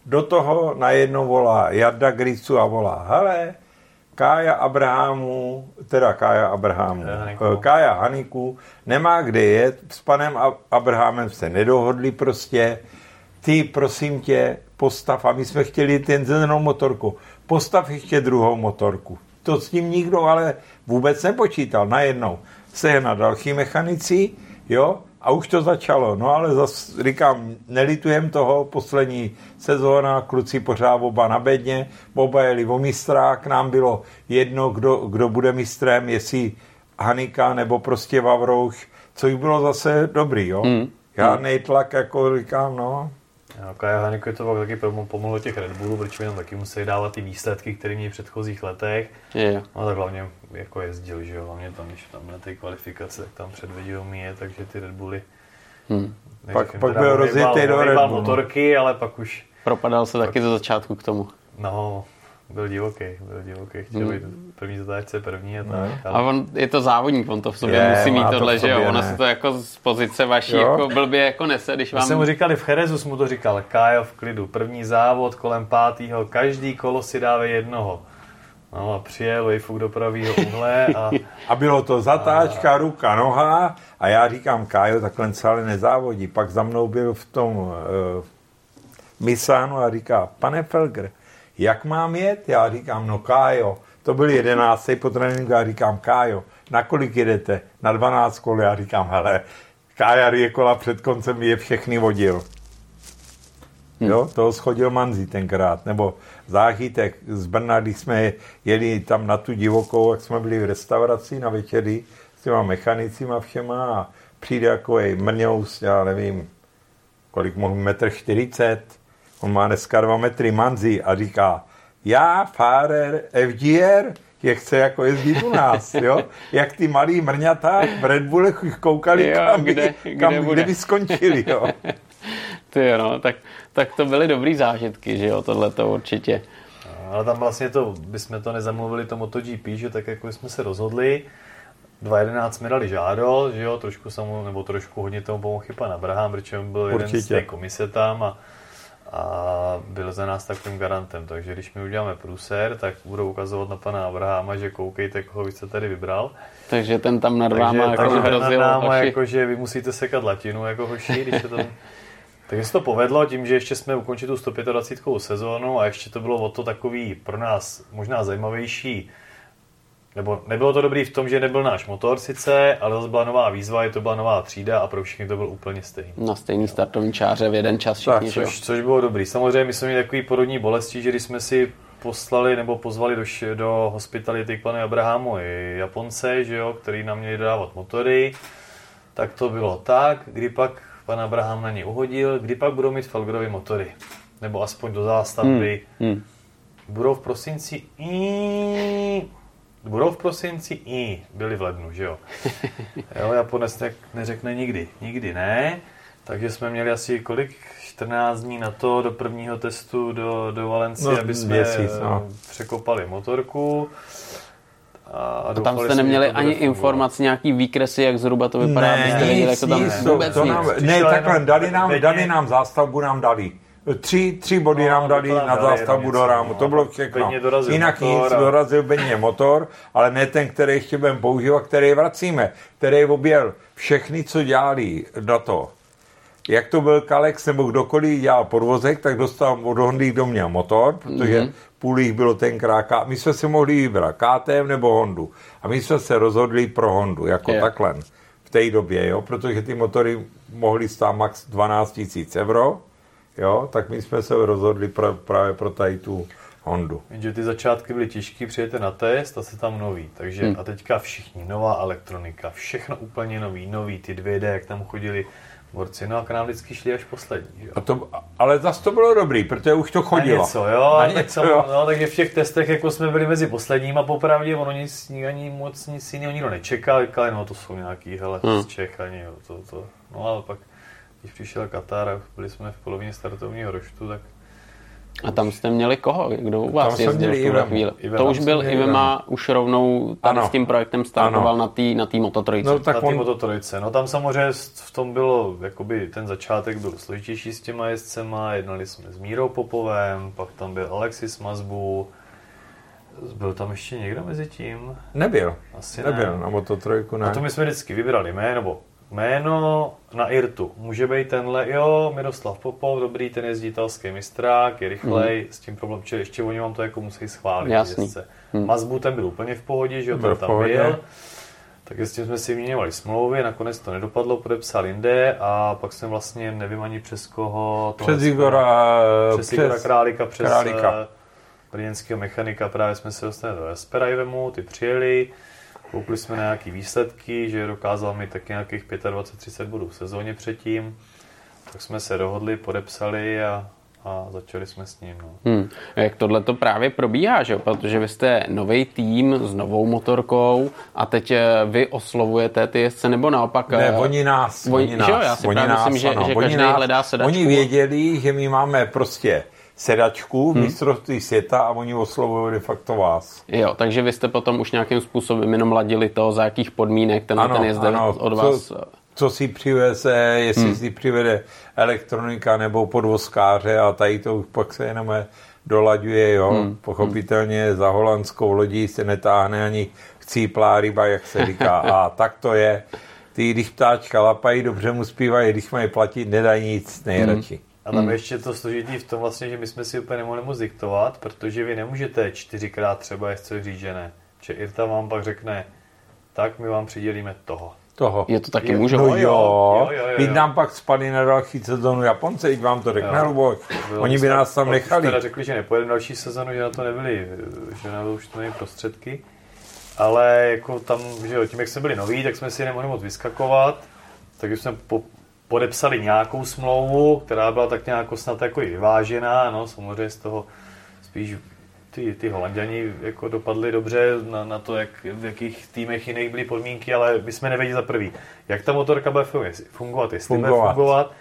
Do toho najednou volá Jarda Gricu a volá, hele, Kája Abrahamu, teda Kája Abrahamu, Haniku. Kája Haniku nemá kde jet, s panem Abrahamem se nedohodli prostě, ty prosím tě, postav, a my jsme chtěli ten zelenou motorku, postav ještě druhou motorku. To s tím nikdo ale vůbec nepočítal najednou. Se na další mechanici, jo, a už to začalo. No ale zase říkám, nelitujem toho, poslední sezóna, kluci pořád oba na bedně, oba jeli o mistra, k nám bylo jedno, kdo, kdo bude mistrem, jestli Hanika nebo prostě Vavrouš, což bylo zase dobrý, jo. Mm. Já nejtlak, jako říkám, no, a Kaja to taky pomohlo těch Red Bullů, protože tam taky museli dávat ty výsledky, které měli v předchozích letech. Je. No tak hlavně jako jezdil, že jo, hlavně tam, když tam na té kvalifikace, tak tam předvedil mi je, takže ty Red Bully. Hmm. Pak, pak byl rozjetý do Red Bullu. motorky, ale pak už... Propadal se pak... taky ze začátku k tomu. No, byl divoký, byl divoký, chtěl hmm. být první zatáčce první a tak. Ale... A on je to závodník, on to v sobě je, musí mít tohle, to že jo, ono se to jako z pozice vaší jo? jako blbě jako nese, když vám... jsem mu říkali v Cherezu, mu to říkal, Kájo v klidu, první závod kolem pátého, každý kolo si dávej jednoho. No a přijel Wayfuk do pravého uhle a... a bylo to zatáčka, a... ruka, noha a já říkám, Kájo takhle celé nezávodí. Pak za mnou byl v tom uh, Misánu a říká, pane Felger, jak mám jet? Já říkám, no Kájo, to byl jedenáctý po tréninku, já říkám, Kájo, na kolik jedete? Na 12 kol, já říkám, hele, Kája je kola před koncem je všechny vodil. Hmm. Jo, toho schodil Manzi tenkrát, nebo záchytek z Brna, když jsme jeli tam na tu divokou, jak jsme byli v restauraci na večery s těma mechanicima všema a přijde jako mrňous, já nevím, kolik mohl, metr 40, on má dneska dva metry manzi a říká, já, Fárer, FGR, je chce jako jezdit u nás, jo? Jak ty malí mrňata v Red Bullech koukali, jo, kam, kde, by, kam, kde, kde by skončili, jo? Ty jo, no, tak, tak to byly dobrý zážitky, že jo, tohle to určitě. Ale tam vlastně to, bychom to nezamluvili to MotoGP, že tak jako jsme se rozhodli, 2.11 jsme dali žádost, že jo, trošku samu, nebo trošku hodně tomu pomohl chyba na Abraham, protože byl Určitě. jeden z té komise tam a a byl za nás takovým garantem. Takže když my uděláme pruser, tak budou ukazovat na pana Abrahama, že koukejte, koho vy jste tady vybral. Takže ten tam nad váma jako takže nad náma, jako, že vy musíte sekat latinu jako hoši, když se to... Takže se to povedlo tím, že ještě jsme ukončili tu 125. sezónu a ještě to bylo o to takový pro nás možná zajímavější nebo nebylo to dobrý v tom, že nebyl náš motor sice, ale zase byla nová výzva, je to byla nová třída a pro všechny to byl úplně stejný. Na stejný startovní čáře v jeden čas všichni, tak, což, což, bylo dobrý. Samozřejmě my jsme měli takový porodní bolesti, že když jsme si poslali nebo pozvali do, do hospitality k panu Abrahamu i Japonce, že jo, který nám měli dodávat motory, tak to bylo tak, kdy pak pan Abraham na ně uhodil, kdy pak budou mít Felgerovy motory. Nebo aspoň do zástavby. Hmm. Hmm. Budou v prosinci Budou v prosinci i byli v lednu, že jo? jo Japonec tak neřekne nikdy. Nikdy ne. Takže jsme měli asi kolik? 14 dní na to do prvního testu do, do Valencie, no, aby jsme měsíc, no. překopali motorku. A, a tam jste neměli jsme, ani informace, nějaký výkresy, jak zhruba to vypadá? Ne, nic, jak to tam nic, vůbec to, to nám, ne, takhle, dali nám, dali nám zástavbu, nám dali. Tři, tři body no, nám dali na zástavbu do rámu, no, to bylo všechno. Jinak motor, nic, dorazil Beně motor, ale ne ten, který ještě budeme používat, který vracíme, který objel všechny, co dělali na to. Jak to byl Kalex nebo kdokoliv dělal podvozek, tak dostal od Hondy, kdo měl motor, protože mm-hmm. půl jich bylo tenkrát. My jsme si mohli vybrat KTM nebo Hondu. A my jsme se rozhodli pro Hondu, jako yeah. takhle v té době, jo, protože ty motory mohly stát max 12 000 euro jo, tak my jsme se rozhodli pra, právě pro tady tu Hondu. Jenže ty začátky byly těžké, přijete na test a se tam nový. Takže hmm. a teďka všichni, nová elektronika, všechno úplně nový, nový, ty 2D, jak tam chodili borci, no a k nám vždycky šli až poslední. Jo? A to, ale zase to bylo dobrý, protože už to chodilo. Na něco, jo, na tak něco, jo. No, takže v těch testech jako jsme byli mezi posledním a popravdě ono nic, ani moc nic jiného nikdo nečekal, říkali, no to jsou nějaký, hele, hmm. z Čech, ani, jo, to, to, no ale pak když přišel Katar a byli jsme v polovině startovního roštu, tak a tam jste měli koho? Kdo u vás jezdil v tuhle chvíli? Ivema, to už byl Ivema, už rovnou tady ano. s tím projektem startoval ano. na té na Moto3. No, tak na on... Moto3. No tam samozřejmě v tom bylo, jakoby ten začátek byl složitější s těma jezdcema, jednali jsme s Mírou Popovem, pak tam byl Alexis Mazbu, byl tam ještě někdo mezi tím? Nebyl. Asi nebyl, ne. na Moto3 ne. A to my jsme vždycky vybrali jméno, nebo jméno na IRTu. Může být tenhle, jo, Miroslav Popov, dobrý, ten jezdí italský mistrák, je rychlej, s tím problém, že ještě oni vám to jako musí schválit. Jasný. jezdce. Mazbu ten byl úplně v pohodě, že jo, ten tam pohodě. byl. Tak s tím jsme si vyměňovali smlouvy, nakonec to nedopadlo, podepsal jinde a pak jsem vlastně, nevím ani přes koho... tohle Přes Igora, přes Igora Králika, přes Králika. Králika. brněnského mechanika, právě jsme se dostali do Esperajvemu, ty přijeli, koukli jsme na nějaký výsledky, že dokázal mi taky nějakých 25-30 bodů v sezóně předtím, tak jsme se dohodli, podepsali a, a začali jsme s ním. No. Hmm. Jak tohle to právě probíhá, že? jo? protože vy jste nový tým s novou motorkou a teď eh, vy oslovujete ty jezdce, nebo naopak... Ne, eh, oni nás, oni- oni že nás, jo, já si oni právě nás, myslím, že- ano, že oni každý hledá sedačku. Oni věděli, že my máme prostě sedačku, Hmm. mistrovství světa a oni oslovují de facto vás. Jo, takže vy jste potom už nějakým způsobem jenom ladili to, za jakých podmínek ten, ten jezdec od vás... Co, co si přiveze, jestli hmm. si přivede elektronika nebo podvozkáře a tady to už pak se jenom dolaďuje, jo. Hmm. Pochopitelně za holandskou lodí se netáhne ani chcíplá ryba, jak se říká. A tak to je. Ty, když ptáčka lapají, dobře mu zpívají, když mají platit, nedají nic nejradši. A tam ještě to složitý v tom vlastně, že my jsme si úplně nemohli moc diktovat, protože vy nemůžete čtyřikrát třeba jezdce říct, že ne. Že Irta vám pak řekne, tak my vám přidělíme toho. Toho. Je to taky můžou? No jo, jo, jo, jo, jo. nám pak spadli na další sezónu Japonce, teď vám to řekne. Luboš. Bylo Oni by nás tam nechali. Teda řekli, že nepojedeme další sezonu, že na to nebyli, že na to už to prostředky. Ale jako tam, že jo, tím, jak jsme byli noví, tak jsme si nemohli moc vyskakovat. Takže jsme po, podepsali nějakou smlouvu, která byla tak nějak snad jako i vyvážená, no samozřejmě z toho spíš ty, ty holanděni jako dopadli dobře na, na to, jak, v jakých týmech jiných byly podmínky, ale my jsme nevěděli za prvý, jak ta motorka bude fungovat, jestli bude Fungovat.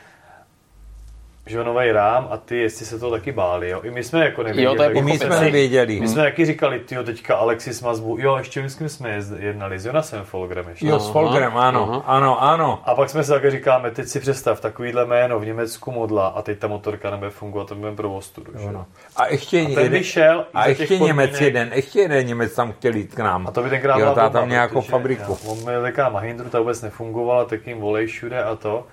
Fungovat, že jo, nový rám a ty, jestli se to taky báli, jo. I my jsme jako nevěděli. Jo, to je tak I my jako jsme nevěděli. My jsme taky říkali, tyjo, teďka Alexis Mazbu, jo, ještě s kým jsme jednali, s Jonasem Folgrem ještě. Jo, s Aha, Folgerem, ano, aha. ano, ano. A pak jsme si také říkáme, teď si představ takovýhle jméno v Německu modla a teď ta motorka nebude fungovat, to budeme pro ostudu. že jo. ano. A ještě, A ten jeden, vyšel i a ještě Němec jeden, ještě jeden Němec tam chtěl jít k nám. A to by tenkrát jo, tam nějakou protože, fabriku. Jo, on měl taká Mahindru, ta vůbec nefungovala, tak jim volej všude a to.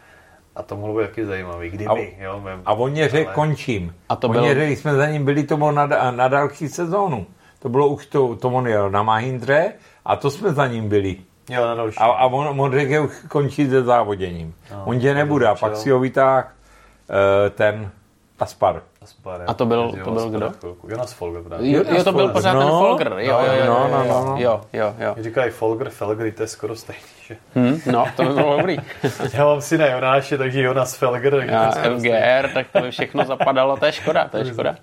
A to mohlo být taky zajímavý, kdyby, A- jo. Mém, A on mě řekl, ale- končím. A to on bylo- řekl, když jsme za ním byli, to bylo na, na další sezónu. To bylo už to, to on jel na Mahindře a to jsme za ním byli. Jo, na další. A, a on, on řekl, že už končí se závoděním. No, on tě nebude a pak si ho vytáhl uh, ten Aspar. Aspar, A to byl- to byl kdo? chvilku. Jonas Folger právě. Jo, jo, to byl pořád ten No, Folger, jo, jo, jo, no, jo, no, jo, no, no. jo, jo, jo. Říkají Folger, Felger, to je skoro stejný. Že? Hm, no, to by bylo dobrý. Já mám syna Jonáše, takže Jonas Felger. Tak A to je skoro stejný. FGR, tak to by všechno zapadalo, to je škoda, to je škoda.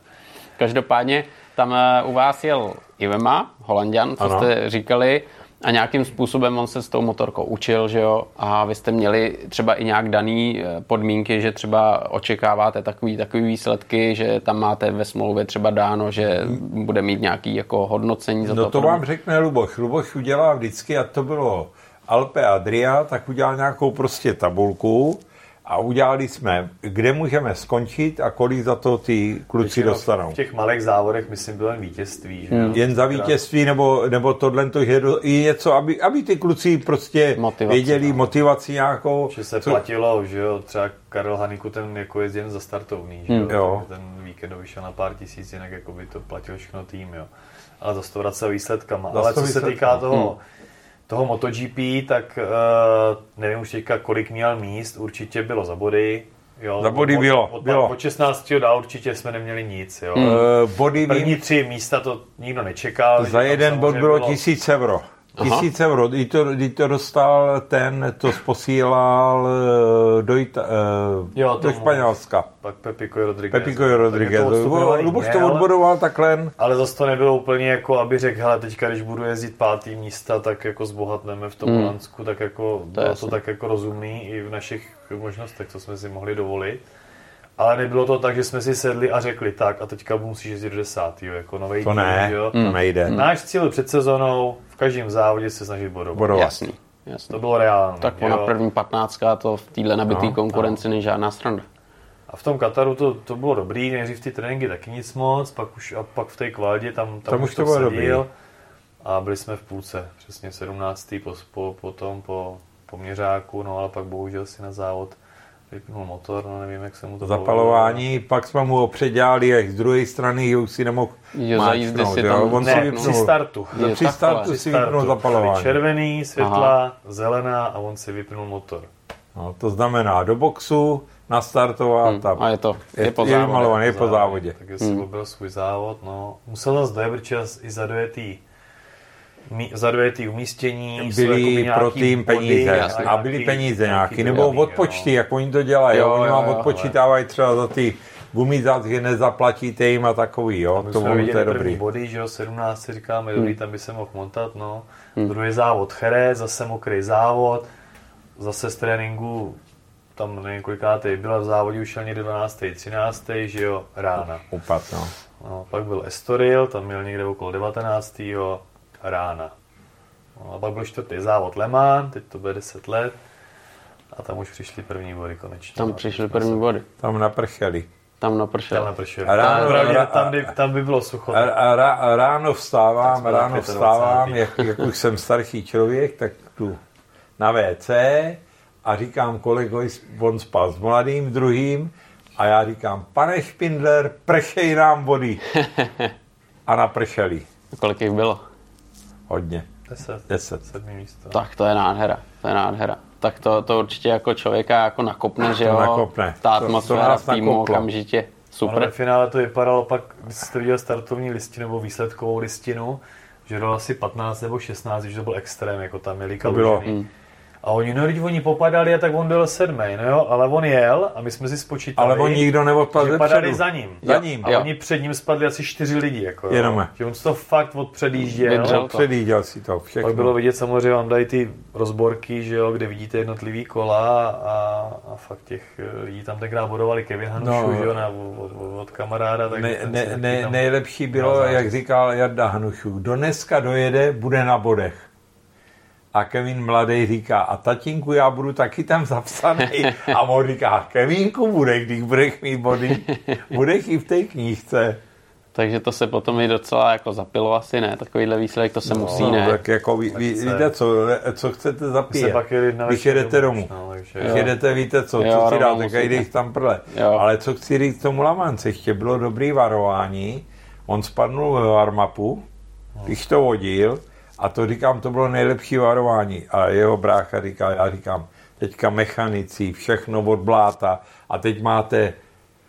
Každopádně tam eh, u vás jel Ivema, Holandian, co Ano. jste říkali, a nějakým způsobem on se s tou motorkou učil, že jo, a vy jste měli třeba i nějak daný eh, podmínky, že třeba očekáváte takový, takový výsledky, že tam máte ve smlouvě třeba dáno, že bude mít nějaký jako hodnocení za No to. to vám řekne Luboš. Luboš udělal vždycky, a to bylo Alpe Adria, tak udělal nějakou prostě tabulku a udělali jsme, kde můžeme skončit a kolik za to ty kluci Většinou dostanou. V těch malých závodech, myslím, bylo jen vítězství. Že? jo? Jen za vítězství, nebo, nebo tohle, to, že i něco, aby, aby ty kluci prostě Motivaci, věděli no. motivaci nějakou. Že se co- platilo, že jo, třeba Karel Haniku ten jako jezdí jen za startovný, že jo, Hmm. Jo. Ten víkend vyšel na pár tisíc, jinak jako by to platil všechno tým, jo. Ale zase to vrací výsledkama. Zase Ale co se týká toho, toho MotoGP, tak uh, nevím už teďka, kolik měl míst, určitě bylo za body. Jo, Za body od, bylo, Od, bylo. od 16. dál určitě jsme neměli nic, jo. Uh, body První vím, tři místa to nikdo nečekal. za jeden bod samozřejmě bylo tisíc euro. Aha. Tisíc euro, kdy to, kdy to dostal ten, to posílal eh, do, Ita, eh, Jo, do. Španělska. Pak Pepiko Rodriguez. Pepiko Rodriguez. To Luboš to odbodoval takhle. Ale zase to nebylo úplně jako, aby řekl, hele, teďka, když budu jezdit pátý místa, tak jako zbohatneme v tom Hmm. Holandsku, tak jako je bylo to jasný. tak jako rozumný i v našich možnostech, co jsme si mohli dovolit. Ale nebylo to tak, že jsme si sedli a řekli, tak a teďka musíš jezdit do desátýho, jako nový To ne, jo. to nejde. Náš cíl před sezónou v každém závodě se snažit bodovat. Bodovat. Jasný, jasný. To bylo reálné. Tak jo. ona první patnáctka to v téhle nabitý No, konkurenci není žádná sranda. A v tom Kataru to, to bylo dobrý, nejdřív ty tréninky taky nic moc, pak už, a pak v té kvaldě tam, tam, Tam už to bylo dobrý. A byli jsme v půlce, přesně 17. Po, po, potom po, poměřáku, no ale pak bohužel si na závod vypnul motor, no nevím, jak se mu to Zapalování, pak jsme mu ho předělali jak z druhé strany, že už si nemohl Jo, za jízdy si jo. tam On si Ne, vypnul. při startu. Je při takhle. startu si vypnul startu. zapalování. Červený, světla, zelená a on si vypnul motor. No, to znamená do boxu, nastartovat a, A je to, je, je, po je závodě. vymalovaný, je po závodě. Takže si byl svůj závod, no. Musel zase dojet, čas i za dojetý mí- za dojetý umístění, jsou jakoby byly nějaký pro tým body peníze jasně. a byly peníze nějaký, nebo odpočty, jo. jak oni to dělají, Jo, jo, oni jo, vám jo, odpočítávají třeba za ty gumizácky, nezaplatíte jim a takový, jo, to, jsme to je dobrý. body, že jo, 17 si říkáme, dobrý, tam by se mohl montat, no. Druhý závod Chere, zase mokrý závod, zase z tréninku, tam nevím kolikátej, byla v závodě už šel někde 12. 13. že jo, rána. Upad, no. No, pak byl Estoril, tam měl někde okolo 19. rána. No, a pak byl čtvrtý závod Le Mans, teď to bude 10 let. A tam už přišli první body konečně. Tam No, jsme první body. Tam naprcheli. Tam Tam napršel. napršeli. A ráno- Pravdě, a- tam, by, tam by bylo sucho. A, a, rá- a ráno vstávám, ráno 25. vstávám, jak, jak už jsem starší člověk, tak tu na WC a říkám kolegovi, on spal s mladým druhým a já říkám, pane Špindler, pršej nám vody. A napršeli. Kolik jich bylo? Hodně. 10. Deset. Sedmý místo. Tak to je nádhera, to je nádhera. Tak to, to určitě jako člověka jako nakopne, že jo? nakopne. Ta To- to atmosféra nás v týmu nakoplo. okamžitě. Ono ve Super. finále to vypadalo pak, když jste viděl startovní listinu nebo výsledkovou listinu, že dalo asi 15 nebo 16, že to byl extrém, jako tam To bylo. kalužený. A oni, no, když oni popadali, a tak on byl sedmý, no jo, ale on jel a my jsme si spočítali, Ale on nikdo neodpadl že padali zepředu. za ním. Za ním. A jo. oni před ním spadli asi čtyři lidi, jako jo. Jenom. Že on to fakt odpředjížděl. Vydržel. to. Předjíděl si to všechno. Pak bylo vidět samozřejmě, vám dají ty rozborky, že jo, kde vidíte jednotlivý kola a, a fakt těch eh, lidí tam tenkrát bodovali Kevin Hanušu, No. že jo, na, od, od, od kamaráda. Tak Ne, ne, ne, nejlepší bylo, jak říkal Jarda Hanušů, kdo dneska dojede, bude na bodech. A Kevin mladý říká, a tatínku, já budu taky tam zapsaný. A on říká, Kevínku bude, když budeš mít body, budeš i v té knížce. Takže to se potom i docela jako zapilo asi, ne? Takovýhle výsledek, to se musí, ne? No, tak jako ví, ví, víte co, co chcete zapíjet. na Když jedete domů. No, Když Jo. jedete, víte co, Jo, co si dáte, musíte. každý tam prle. Jo. Ale co chci říct tomu Lamance, ještě bylo dobrý varování, on spadnul ve warmapu, když to vodil, a to říkám, to bylo nejlepší varování. A jeho brácha říká, já říkám, teďka mechanici, všechno od bláta a teď máte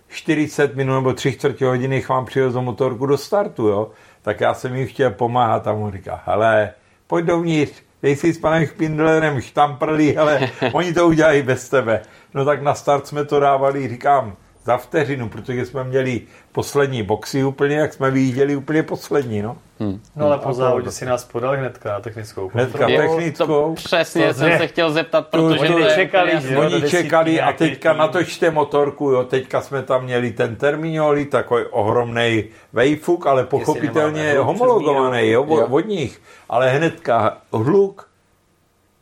40 minut nebo 3 čtvrtě hodiny, než vám přivezou motorku do startu, jo? Tak já jsem jim chtěl pomáhat a mu říká, hele, pojď dovnitř, dej si s panem Špindlerem štamprlí, hele, oni to udělají bez tebe. No tak na start jsme to dávali, říkám, za vteřinu, protože jsme měli poslední boxy úplně, jak jsme vyjížděli úplně poslední, no. No ale A po to- závodě si nás podal hnedka na technickou Hnedka. kontrolu. Jo, to technickou. přesně To jsem se chtěl zeptat, To- protože to to jo, do Oni čekali a teďka tým. natočte motorku, jo, teďka jsme tam měli ten terminoli, takový ohromný vejfuk, ale pochopitelně homologovaný, jo, Jo. od, od nich, ale hnedka hluk,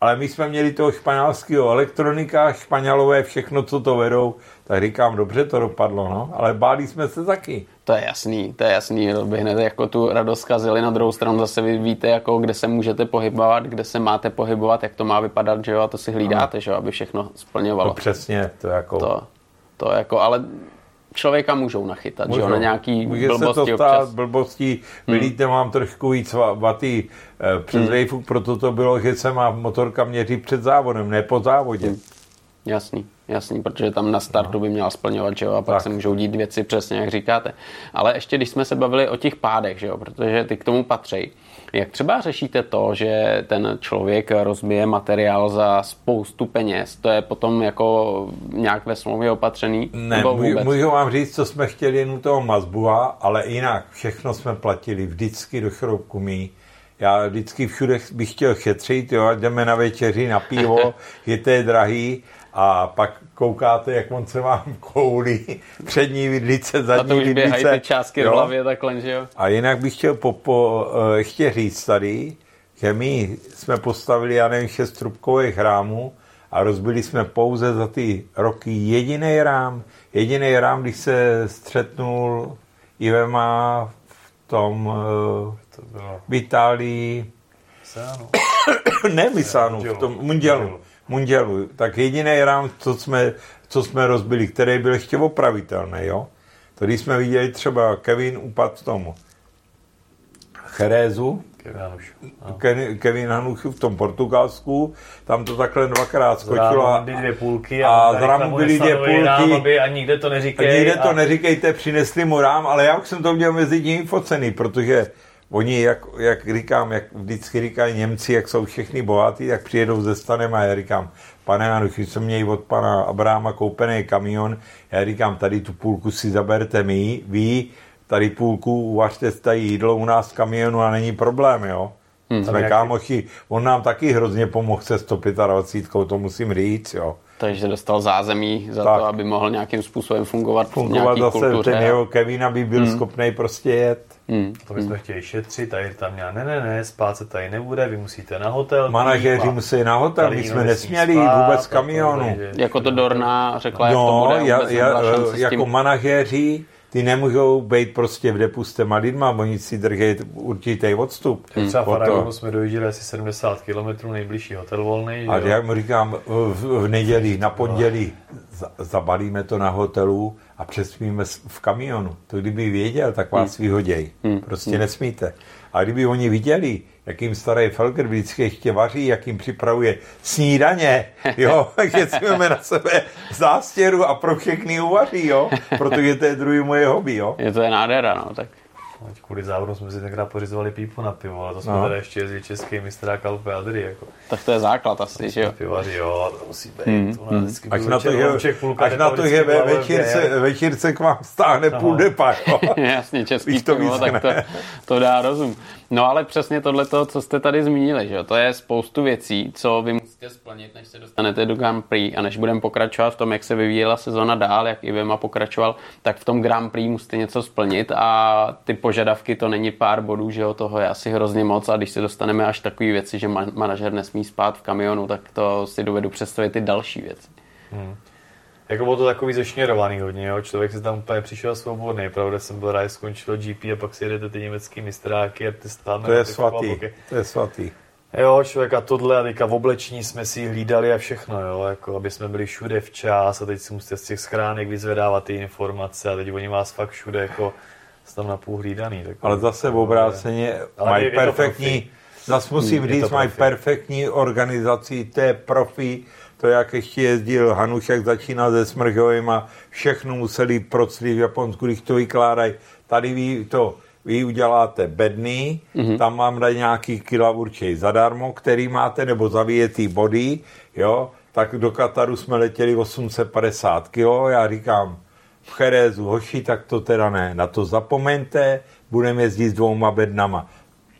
ale my jsme měli toho španělského elektronika, španělové, všechno, co to vedou, tak říkám, dobře to dopadlo, no, ale báli jsme se taky. To je jasný, to je jasný, to by hned jako tu radost zkazili. Na druhou stranu zase vy víte, jako kde se můžete pohybovat, kde se máte pohybovat, jak to má vypadat, že jo, a to si hlídáte, že jo, aby všechno No, splňovalo. přesně, to jako... To, to jako, ale člověka můžou nachytat, že jo, na nějaký Může blbosti se to stát občas. blbostí, vylíte mám trošku víc va- vaty eh, přes Hmm. hmm. proto to bylo, že se má motorka měřit před závodem, ne po závodě. Hmm. Jasný, jasný, protože tam na startu by měla splňovat, že jo, a pak Tak. se můžou dít věci přesně, jak říkáte. Ale ještě když jsme se bavili o těch pádech, že jo, protože ty k tomu patří. Jak třeba řešíte to, že ten člověk rozbije materiál za spoustu peněz? To je potom jako nějak ve smlouvě opatřený? Ne, vůbec? můžu vám říct, co jsme chtěli jen u toho Mazbua, ale jinak všechno jsme platili vždycky do šroubku mý. Já vždycky všude bych chtěl šetřit, jo, jdeme na večeři, na pivo, že to je drahý a pak koukáte, jak on se vám koulí, přední vidlice, a zadní to už běhají vidlice. ty částky v jo. hlavě takhle, že jo? A jinak bych chtěl po, po, eh, ještě říct tady, že my jsme postavili, já nevím, šest trubkových rámů a rozbili jsme pouze za ty roky jediný rám. Jediný rám, když se střetnul Ivema v tom eh, To bylo v Itálii, Sáno. ne Misánu, v tom Mundialu. Mundialu, tak jediný rám, co jsme, co jsme rozbili, který byl ještě opravitelný, jo? To když jsme viděli třeba Kevin upad v tomu Cherézu, Kevin. No. Kevin v tom Portugalsku, tam to takhle dvakrát skočilo a, dvě půlky a a, z rámu byly dvě půlky. aby a nikde to a neříkej. nikde to a, neříkejte, přinesli mu rám, ale já už jsem to měl mezi tím focený, protože oni, jak, jak říkám, jak vždycky říkají Němci, jak jsou všichni bohatí, tak přijedou ze stanem a já říkám, pane Hanuch, když jsem měl od pana Abrahama koupený kamion, já říkám, tady tu půlku si zaberte my, vy, tady půlku uvařte tady jídlo u nás v kamionu a není problém, jo. Hmm, Jsme kámoši, on nám taky hrozně pomohl se 125, to musím říct, jo. Takže dostal zázemí za Tak. to, aby mohl nějakým způsobem fungovat, v Fungovat nějaký zase kultuře. ten jeho Kevin, aby byl hmm. schopný prostě jet. Hmm. to bychom chtěli šetřit, tady tam měla, ne, ne, ne, spát se tady nebude, vy musíte na hotel. Manažéři a musí na hotel, my jsme nesměli spát, vůbec kamionu. Jako to Dorna řekla, jak to No, bude, vůbec ja, nebyla šance s jako tím. Ty nemůžou být prostě v depu s těma lidma, oni si drží určitý odstup. Tak třeba v Od toho. Aragonu jsme dojížděli asi 70 km, nejbližší hotel volný. A jo. jak mu říkám, v, v neděli, na pondělí za, zabalíme to na hotelu a přespíme v kamionu. To kdyby věděl, tak vás vyhoděj. Prostě nesmíte. A kdyby oni viděli, jak jim starý Felger vždycky ještě vaří, jak jim připravuje snídaně, jo, že si máme na sebe zástěru a pro všechny uvaří, jo, protože to je druhý moje hobby, jo. Je to je nádhera, no, tak Ať Kvůli závodu jsme si tenkrát pořizovali pípu na pivo, ale to jsme No. teda ještě jezdili český mistrák Alpe Adry, jako tak to je základ asi, že jo. pivaři, jo, to musí být. U nás vždycky Až na to, že, až na to, že ve večírce, večírce k vám stáhne půl depa, jo. Jasně, český Víš to pivo, tak to, to dá rozum. No ale přesně tohle, co jste tady zmínili, že jo, to je spoustu věcí, co vy musíte splnit, než se dostanete do Grand Prix a než budeme pokračovat v tom, jak se vyvíjela sezona dál, jak Ivema pokračoval, tak v tom Grand Prix musíte něco splnit a ty požadavky to není pár bodů, že jo, toho je asi hrozně moc a když se dostaneme až takové věci, že man- manažer nesmí spát v kamionu, tak to si dovedu představit ty další věci. Jako bylo to takový zešněrovaný hodně, jo? člověk si tam úplně přišel svobodný, pravda jsem byl rád, skončilo GP a pak si jedete ty německý mistráky a ty stále To je svatý, to je svatý. Jo, člověk a tohle a teďka v oblečení jsme si hlídali a všechno, jo, jako aby jsme byli všude včas a teď si musíte z těch schránek vyzvedávat ty informace a teď oni vás fakt všude jako tam napůl hlídaný. Tak Ale zase v obráceně Ale mají perfektní, zase musím říct, mají perfektní organizaci, to je profi, to jak ještě jezdil Hanušek, začínal se Smrchovým a všechno museli proclit v Japonsku, když to vykládají. Tady vy to, vy uděláte bedny, mm-hmm. tam vám dají nějaký kila určitě zadarmo, který máte, nebo zavíjetý body, jo, tak do Kataru jsme letěli 850 kilo, já říkám, v Cherezu, hoši, tak to teda ne, na to zapomeňte, budeme jezdit s dvouma bednama.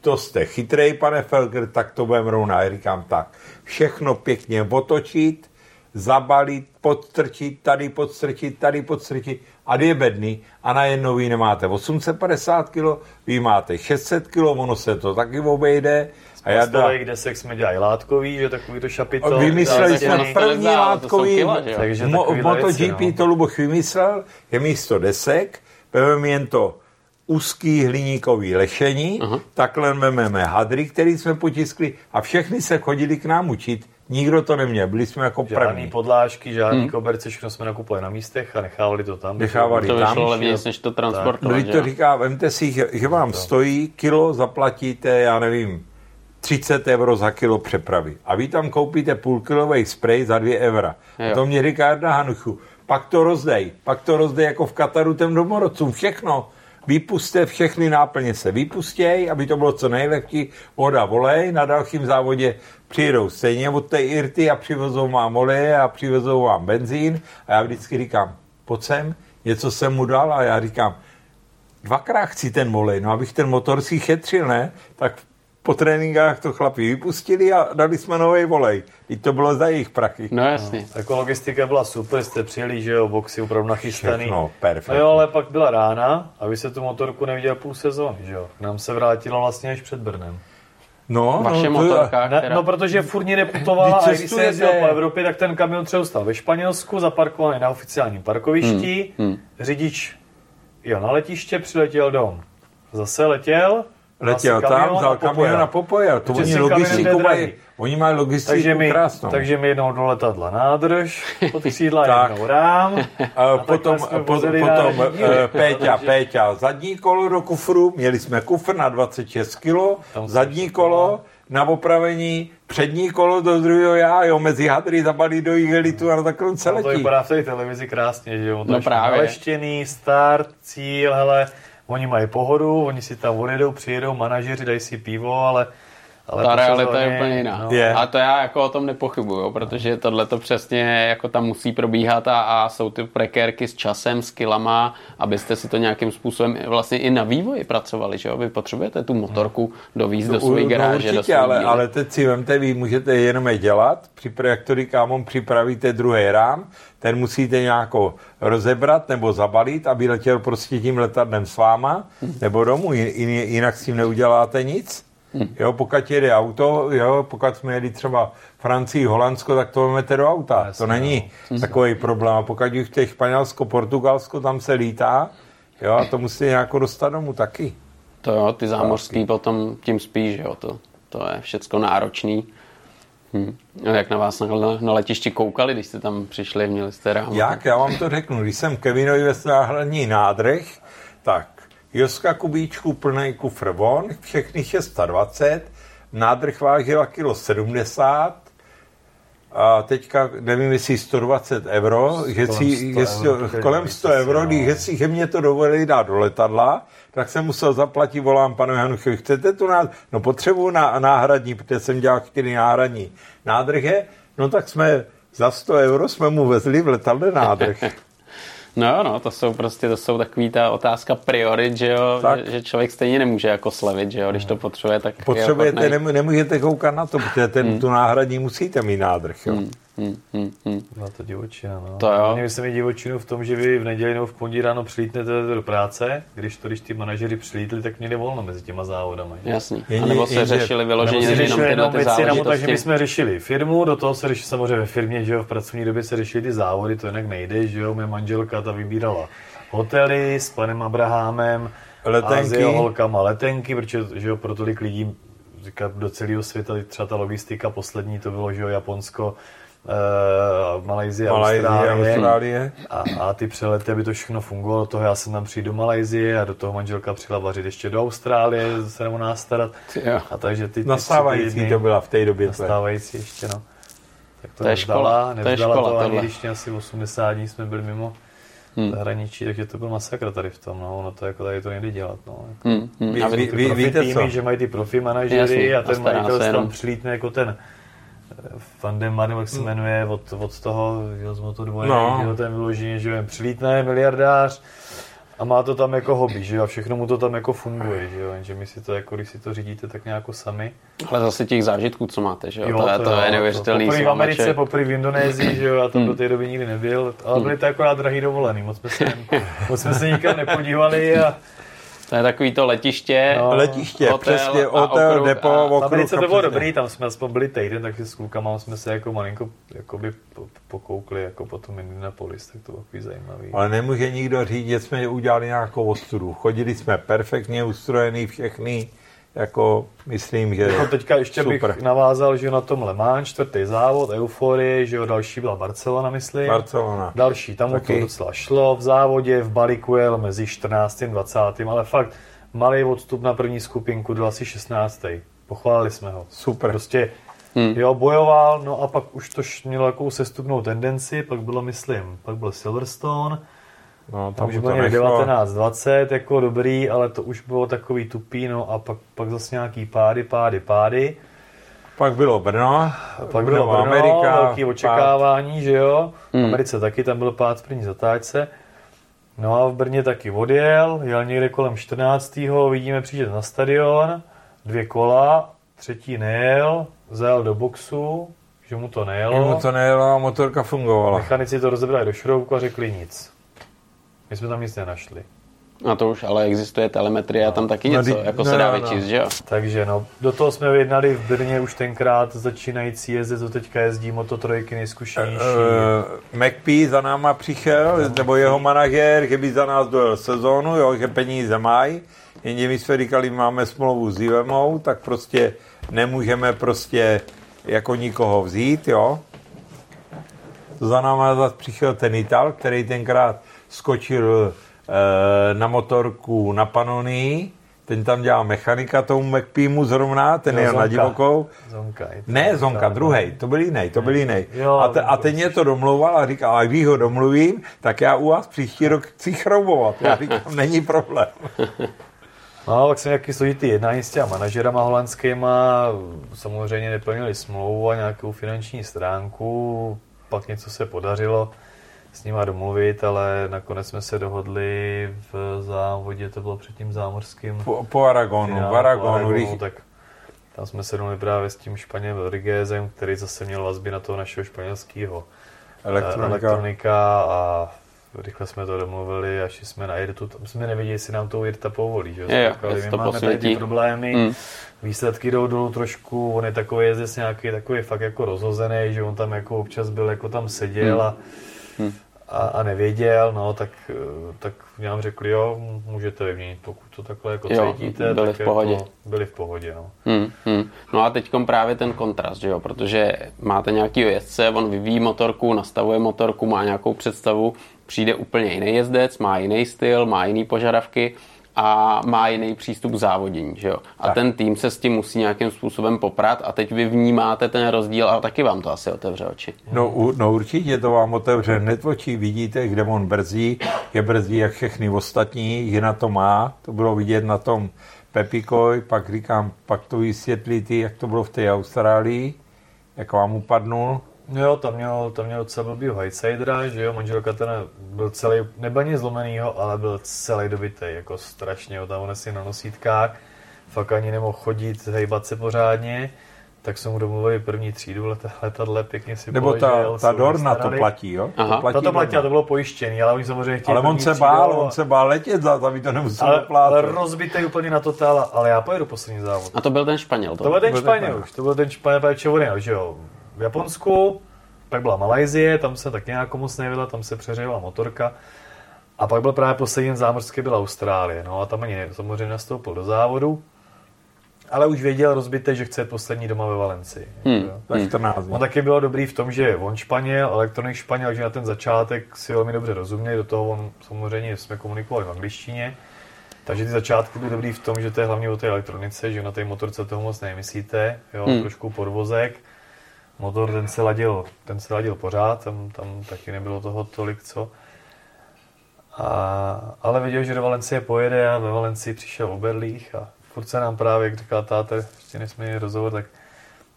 To jste chytrej, pane Felger, tak to budeme rovná. Já říkám tak, všechno pěkně otočit, zabalit, podstrčit, tady podstrčit, tady podstrčit a dvě bedny a najednou vy nemáte 850 kg, vy máte 600 kg, ono se to taky obejde. A já dá, kde se jsme dělali látkový, že takový to šapito. vymysleli jsme první nezdá, látkový, kila, že? Takže mo, MotoGP no. to Luboš vymyslel, je místo desek, vezmeme jen to úzký hliníkový lešení, uh-huh. takhle vezmeme hadry, který jsme potiskli a všechny se chodili k nám učit. Nikdo to neměl, byli jsme jako Žádný první. podlážky, žádný koberce, všechno jsme nakupovali na místech a nechávali to tam. Nechávali To tam, levněji, jo. než to transportovat, Když to říká, vemte si, že, že vám stojí kilo, zaplatíte, já nevím, 30 euro za kilo přepravy. A vy tam koupíte půlkilový sprej za 2 eura. A to mě říká Jarda Hanuchu. Pak to rozdej. Pak to rozdej jako v Kataru těm domorodcům. Všechno. Vypuste všechny náplně se vypustěj, aby to bylo co nejlepší. Voda volej, na dalším závodě přijedou stejně od té Irty a přivezou vám oleje a přivezou vám benzín. A já vždycky říkám, pojď sem, něco jsem mu dal a já říkám, dvakrát chci ten volej, no abych ten motor si chytřil, ne? Tak po tréninkách to chlapi vypustili a dali jsme nový volej. I to bylo za jejich prachy. No jasně. Jako logistika byla super, jste přijeli, že jo, boxy opravdu nachystaný. Všechno perfektní. No jo, ale pak byla rána a vy se tu motorku neviděl půl sezóny, že jo. K nám se vrátila vlastně až před Brnem. No, Vaše no, to- motorka, Ne, která... no, protože furt putovala Vy a když se jezdil po Evropě, tak ten kamion třeba stál ve Španělsku, zaparkovaný na oficiálním parkovišti, Hmm, hmm. řidič jel na letiště, přiletěl dom. Zase letěl, Letěl tam, kamion vzal a kamion a popojel. To oni logistiku mají, oni mají logistiku Takže mi, krásnou. takže mi jednou do letadla nádrž, pod křídla Tak. jednou rám. A potom, vozili potom díly. eh, Péťa, Péťa, zadní kolo do kufru, měli jsme kufr na 26 kg, Tam se zadní kolo na opravení, přední kolo do druhého já, jo, mezi hadry zabalí do igelitu a na takovém se No to letí. vypadá v té televizi krásně, že jo. To No právě. Naleštěný, start, cíl, hele, oni mají pohodu, oni si tam odjedou, přijedou, manažeři dají si pivo, ale... ale Ta realita je úplně jiná. No, Je. A to já jako o tom nepochybuju, protože tohle to přesně jako tam musí probíhat a, a jsou ty prekérky s časem, s kilama, abyste si to nějakým způsobem vlastně i na vývoji pracovali, že jo? Vy potřebujete tu motorku do své No, garáže, do určitě, své ale, ale teď si vemte, vy můžete jenom je dělat, připra- jak to říkám, on připravíte druhý rám, ten musíte nějakou rozebrat nebo zabalit, aby letěl prostě tím letadlem s váma, nebo domů, jin- jin- jinak s tím neuděláte nic. Jo, pokud jede auto, jo, pokud jsme jeli třeba Francii, Holandsko, tak to vezmete do auta. Jasně, to není takový problém. A pokud už těch Španělsko, Portugalsko, tam se lítá, jo, a to musíte nějak dostat domů taky. To jo, ty zámořský potom tím spíš, jo, to, to je všecko náročný. Hm. A jak na vás na, na letišti koukali, když jste tam přišli, měli jste rámo? Jak? Já vám to řeknu. Když jsem Kevinovi ve náhradní nádrh, tak Joska Kubíčku plný kufr von, všechny 620, nádrh vážila kilo 70, a teďka nevím, jestli 120 euro, že Kolem si, 100 že si, euro, to je kolem nejvíc 100 asi, euro, no. když že si že mě to dovolili dát do letadla, tak jsem musel zaplatit, volám panu Januchovi, chcete tu nádrh? No potřebuju na, náhradní, protože jsem dělal čtyři náhradní nádrhe, no tak jsme za 100 euro jsme mu vezli v letadle nádrh. No, no, to jsou prostě, to jsou takový ta otázka priorit, že jo, Tak. že, že, člověk stejně nemůže jako slevit, že jo, když to potřebuje, tak je Potřebujete, nemů- nemůžete koukat na to, protože ten, tu náhradní musíte mít nádrh. Jo. Hm, hm, hm. Byla to divočina, no. To jo. Měli jsme mít divočinu v tom, že vy v neděli nebo v pondělí ráno přilítnete do práce, když to, když ty manažeři přilítli, tak měli volno mezi těma závodama. že? Jasný. A nebo se řešili vyloženě jenom tyhle jenom ty věci, nebo takže záležitosti. my jsme řešili firmu, do toho se řešili samozřejmě ve firmě, že jo, v pracovní době se řešili ty závody, to jinak nejde, že jo, moje manželka ta vybírala hotely s panem Abrahamem, Letenky. a s jeho holkama letenky, protože že jo, pro tolik lidí říkat, do celého světa, třeba ta logistika poslední, to bylo, že jo, Japonsko, eh, Malajzie, Malajzie, Austrálie. Austrálie. A, a ty přelety, aby to všechno fungovalo, do toho já jsem tam přijdu do Malajzie a do toho manželka přijela vařit ještě do Austrálie, se nebo nás starat. A takže ty, ty Nastávající týdny- to byla v té době. Nastávající ještě, no. Tak to, To je nevzdala, škola, to je nevzdala škola, to ani tohle. když mě asi 80 dní jsme byli mimo Hmm. zahraničí, takže to byl masakr tady v tom, no, ono to jako tady to nejde dělat, no. Hm, hm. Vy- A vy- vy- Ty vy- profi víte týmy, co? že mají ty profi manažery a ten majitel tam přilítne jako ten Van den Marem, jak se jmenuje, od, od toho, že jo, z Moto 2, No. že jo, ten vyloženě, že jo, jen přilítne, miliardář a má to tam jako hobby, že jo, a všechno mu to tam jako funguje, že jo, jenže my si to jako, když si to řídíte tak nějak jako sami. Ale zase těch zážitků, co máte, že jo, to, je, to je neuvěřitelný. Poprvé v Americe, poprvé v Indonésii, že jo, já Hmm. tam do té doby nikdy nebyl, ale byly to akorát drahý dovolený, moc jsme se, moc jsme se nikam nepodívali a To je takový to letiště, No. Letiště, Hotel přesně, hotel, okruh depo, a- okruh. v Americe to bylo dobrý, tam jsme aspoň byli týden, takže s klukama jsme se jako malinko jakoby po- pokoukli jako potom Indianapolis, tak to bylo takový zajímavý. Ale nemůže nikdo říct, že jsme udělali nějakou ostudu. Chodili jsme perfektně ustrojený všechny, jako myslím, že Jako teďka ještě super. bych navázal, že na tom Le Mans, čtvrtý závod, euforie, že jo, další byla Barcelona, myslím. Barcelona. Další, tam mu to docela šlo. V závodě v balíku jel mezi 14. a 20. ale fakt malý odstup na první skupinku, byl asi 16. Pochválili jsme ho. Super. Prostě Hmm. jo, bojoval, no a pak už to mělo takovou sestupnou tendenci, pak bylo, myslím, pak byl Silverstone, No, tam tam už mu bylo to nějak nešlo. 19, 20, jako dobrý, ale to už bylo takový tupý, no a pak, pak zase nějaký pády, pády, pády. Pak bylo Brno, A pak bylo Brno, Amerika, velký očekávání, že jo. V Hmm. Americe taky, tam byl pád v první zatáčce. No a v Brně taky odjel, jel někde kolem 14. vidíme přijíždět na stadion, dvě kola, třetí nejel, zajel do boxu, že mu to Mu nejelo. to nejelo a motorka fungovala. Mechanici to rozebrali do šroubku a řekli nic. My jsme tam nic nenašli. a to už ale existuje telemetrie a tam taky No, něco, di- jako no, se dá no, vyčíst, no. že jo? Takže no, do toho jsme vyjednali v Brně už tenkrát začínající jezdec, co teďka jezdí Moto trojky nejzkušenější. Uh, McPhee za náma přišel, nebo jeho manažer, že by za nás dojel sezónu, jo, že peníze mají, jenže my jsme říkali, máme smlouvu s Ivemou, tak prostě nemůžeme prostě jako nikoho vzít, jo. To za náma zase přišel ten Ital, který tenkrát skočil e, na motorku na Panonii, ten tam dělal mechanika tomu McPeemu zrovna, ten je na divokou. Zonka. Ne, Zonka, druhý, to byl jiný, to byl jiný. A, te, a ten mě to domlouval a říkal, a když ho domluvím, tak já u vás příští rok chci chroubovat. Já říkám, není problém. No, pak jsem nějaký složitý jednání s těma manažerama holandskýma, samozřejmě neplnili smlouvu a nějakou finanční stránku, pak něco se podařilo s nima domluvit, ale nakonec jsme se dohodli v závodě, to bylo před tím zámořským. Po, po Aragonu, v Aragonu, po Aragonu tak tam jsme se domluvili právě s tím Španělem Rodriguezem, který zase měl vazby na toho našeho španělského elektronika. elektronika a rychle jsme to domluvili a šli jsme na Irtu. Tam jsme nevěděli, jestli nám to Irta povolí. Že? Je, Říkali, my máme tady ty problémy, mm. výsledky jdou dolů trošku, on je takový jezdec nějaký takový fakt jako rozhozený, že on tam jako občas byl, jako tam seděl mm. a hmm. a, a nevěděl, no, tak, tak nám řekli, jo, můžete vyměnit, pokud to takhle jako jo, cítíte, byli tak v pohodě. Jako, byli v pohodě, no. Hmm, hmm. No a teď právě ten kontrast, že jo, protože máte nějaký jezdce, on vyvíjí motorku, nastavuje motorku, má nějakou představu, přijde úplně jiný jezdec, má jiný styl, má jiný požadavky a má jiný přístup k závodění. Že jo? A tak. ten tým se s tím musí nějakým způsobem poprat a teď vy vnímáte ten rozdíl a taky vám to asi otevře oči. No, no určitě to vám otevře hned oči. Vidíte, kde on brzdí, je brzdí jak všechny ostatní, na to má. To bylo vidět na tom Pepikoj, pak říkám, pak to vysvětlí ty, jak to bylo v té Austrálii, jak vám upadnul Jo, tam měl, tam měl docela blbýho Highsidera, že jo, manželka ten byl celý, nebaně zlomenýho, ale byl celý dobitý, jako strašně, jo, tam on si na nosítkách, fakt ani nemohl chodit, hejbat se pořádně, tak jsme mu domluvili první třídu let, letadle, pěkně si Nebo ta, ta Dorna to platí, jo? Aha. To platí, to platí a to bylo pojištěný, ale oni samozřejmě chtěli Ale on se bál, on se bál letět za to, aby to nemusel ale, ale rozbitý úplně na totál, ale já pojedu poslední závod. A to byl ten Španěl, to? To byl ten Španěl už, to byl ten Španěl, Španěl, že jo, v Japonsku, pak byla Malajzie, tam se tak nějak moc nevěděla, tam se přeřela motorka. A pak byl právě poslední zámořský, byla Austrálie. No a tam ani samozřejmě nastoupil do závodu, ale už věděl rozbité, že chce poslední doma ve Valencii. Hmm. Tak 14 On taky bylo dobrý v tom, že on Španěl, elektronik Španěl, že na ten začátek si velmi dobře rozuměl, do toho on samozřejmě jsme komunikovali v angličtině. Takže ty začátky byly dobrý v tom, že to je hlavně o té elektronice, že na té motorce toho moc nemyslíte, jo, hmm. trošku podvozek motor ten se ladil, ten se ladil pořád, tam, tam taky nebylo toho tolik co. A, ale viděl, že do Valencie pojede a ve Valencii přišel Oberlích a furt se nám právě, jak říkal táta, ještě než jsme měli rozhovor, tak,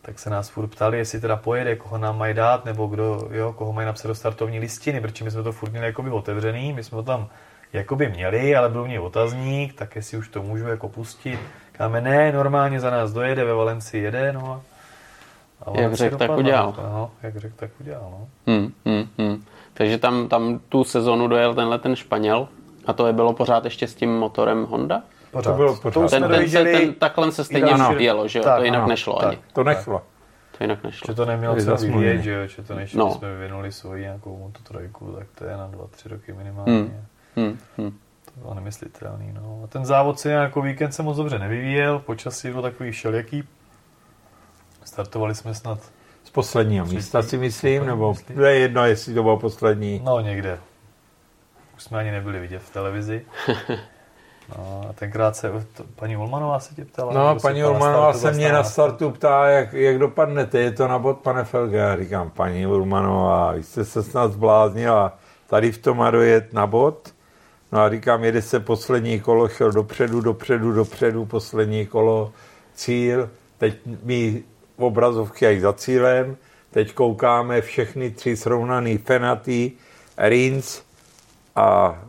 tak se nás furt ptali, jestli teda pojede, koho nám mají dát, nebo kdo, jo, koho mají napsat do startovní listiny, protože my jsme to furt měli jakoby otevřený, my jsme to tam jakoby měli, ale byl v něj otazník, tak jestli už to můžu jako pustit. Káme, ne, normálně za nás dojede, ve Valencii jede, no a ale jak řekl, tak udělal. No, jak řekl, tak udělal. No. Hmm, hmm, hmm. Takže tam, tam tu sezonu dojel tenhle ten Španěl a to je bylo pořád ještě s tím motorem Honda? Pořád. To bylo pořád. Ten, ten, se, ten, takhle se stejně ano. jelo, že jo? Tak, to jinak ano, nešlo tak, ani. To nešlo. To jinak nešlo. Že to nemělo co vyvíjet, že jo? Že to než no. jsme vyvinuli svoji nějakou moto trojku, tak to je na dva, tři roky minimálně. Hmm. Hmm. Hmm. To bylo nemyslitelný, no. A ten závod se jako víkend se moc dobře nevyvíjel, počasí bylo takový všelijaký, Startovali jsme snad z posledního místa si myslím, nebo myslím. je jedno, jestli to bylo poslední. No někde. Už jsme ani nebyli vidět v televizi. No a tenkrát se, to, paní Ulmanová se tě ptala? No, paní Ulmanová se mě na startu ptá, jak, jak dopadnete, je to na bod, pane Felge? Já říkám, paní Ulmanová, vy jste se snad zbláznila, tady v tom Tomaru jet na bod? No a říkám, jede se poslední kolo, šel dopředu, dopředu, dopředu, poslední kolo, cíl, teď mi obrazovky jak za cílem. Teď koukáme všechny tři srovnaný Fenaty, Rins a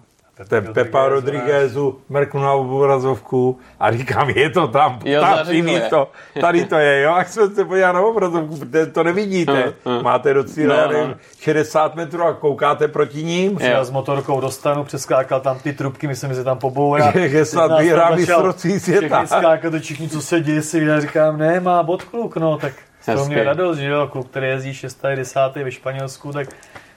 ten Pepa Rodriguezu mrknu na obrazovku a říkám, je to tam, jo, tam to, tady to je, jo, jak jsme se podívali na obrazovku, to nevidíte, máte do cíle, no, nevím, 60 metrů a koukáte proti ním. Já s motorkou dostanu, přeskákal tam ty trubky, myslím, že tam pobourá. Je snad vyhrá mistrovství světa. Všichni skákat do všichni, co se děje, si já říkám, ne, má bod kluk, no, tak to mě radost, že jo, kluk, který jezdí 6. 10. ve Španělsku, tak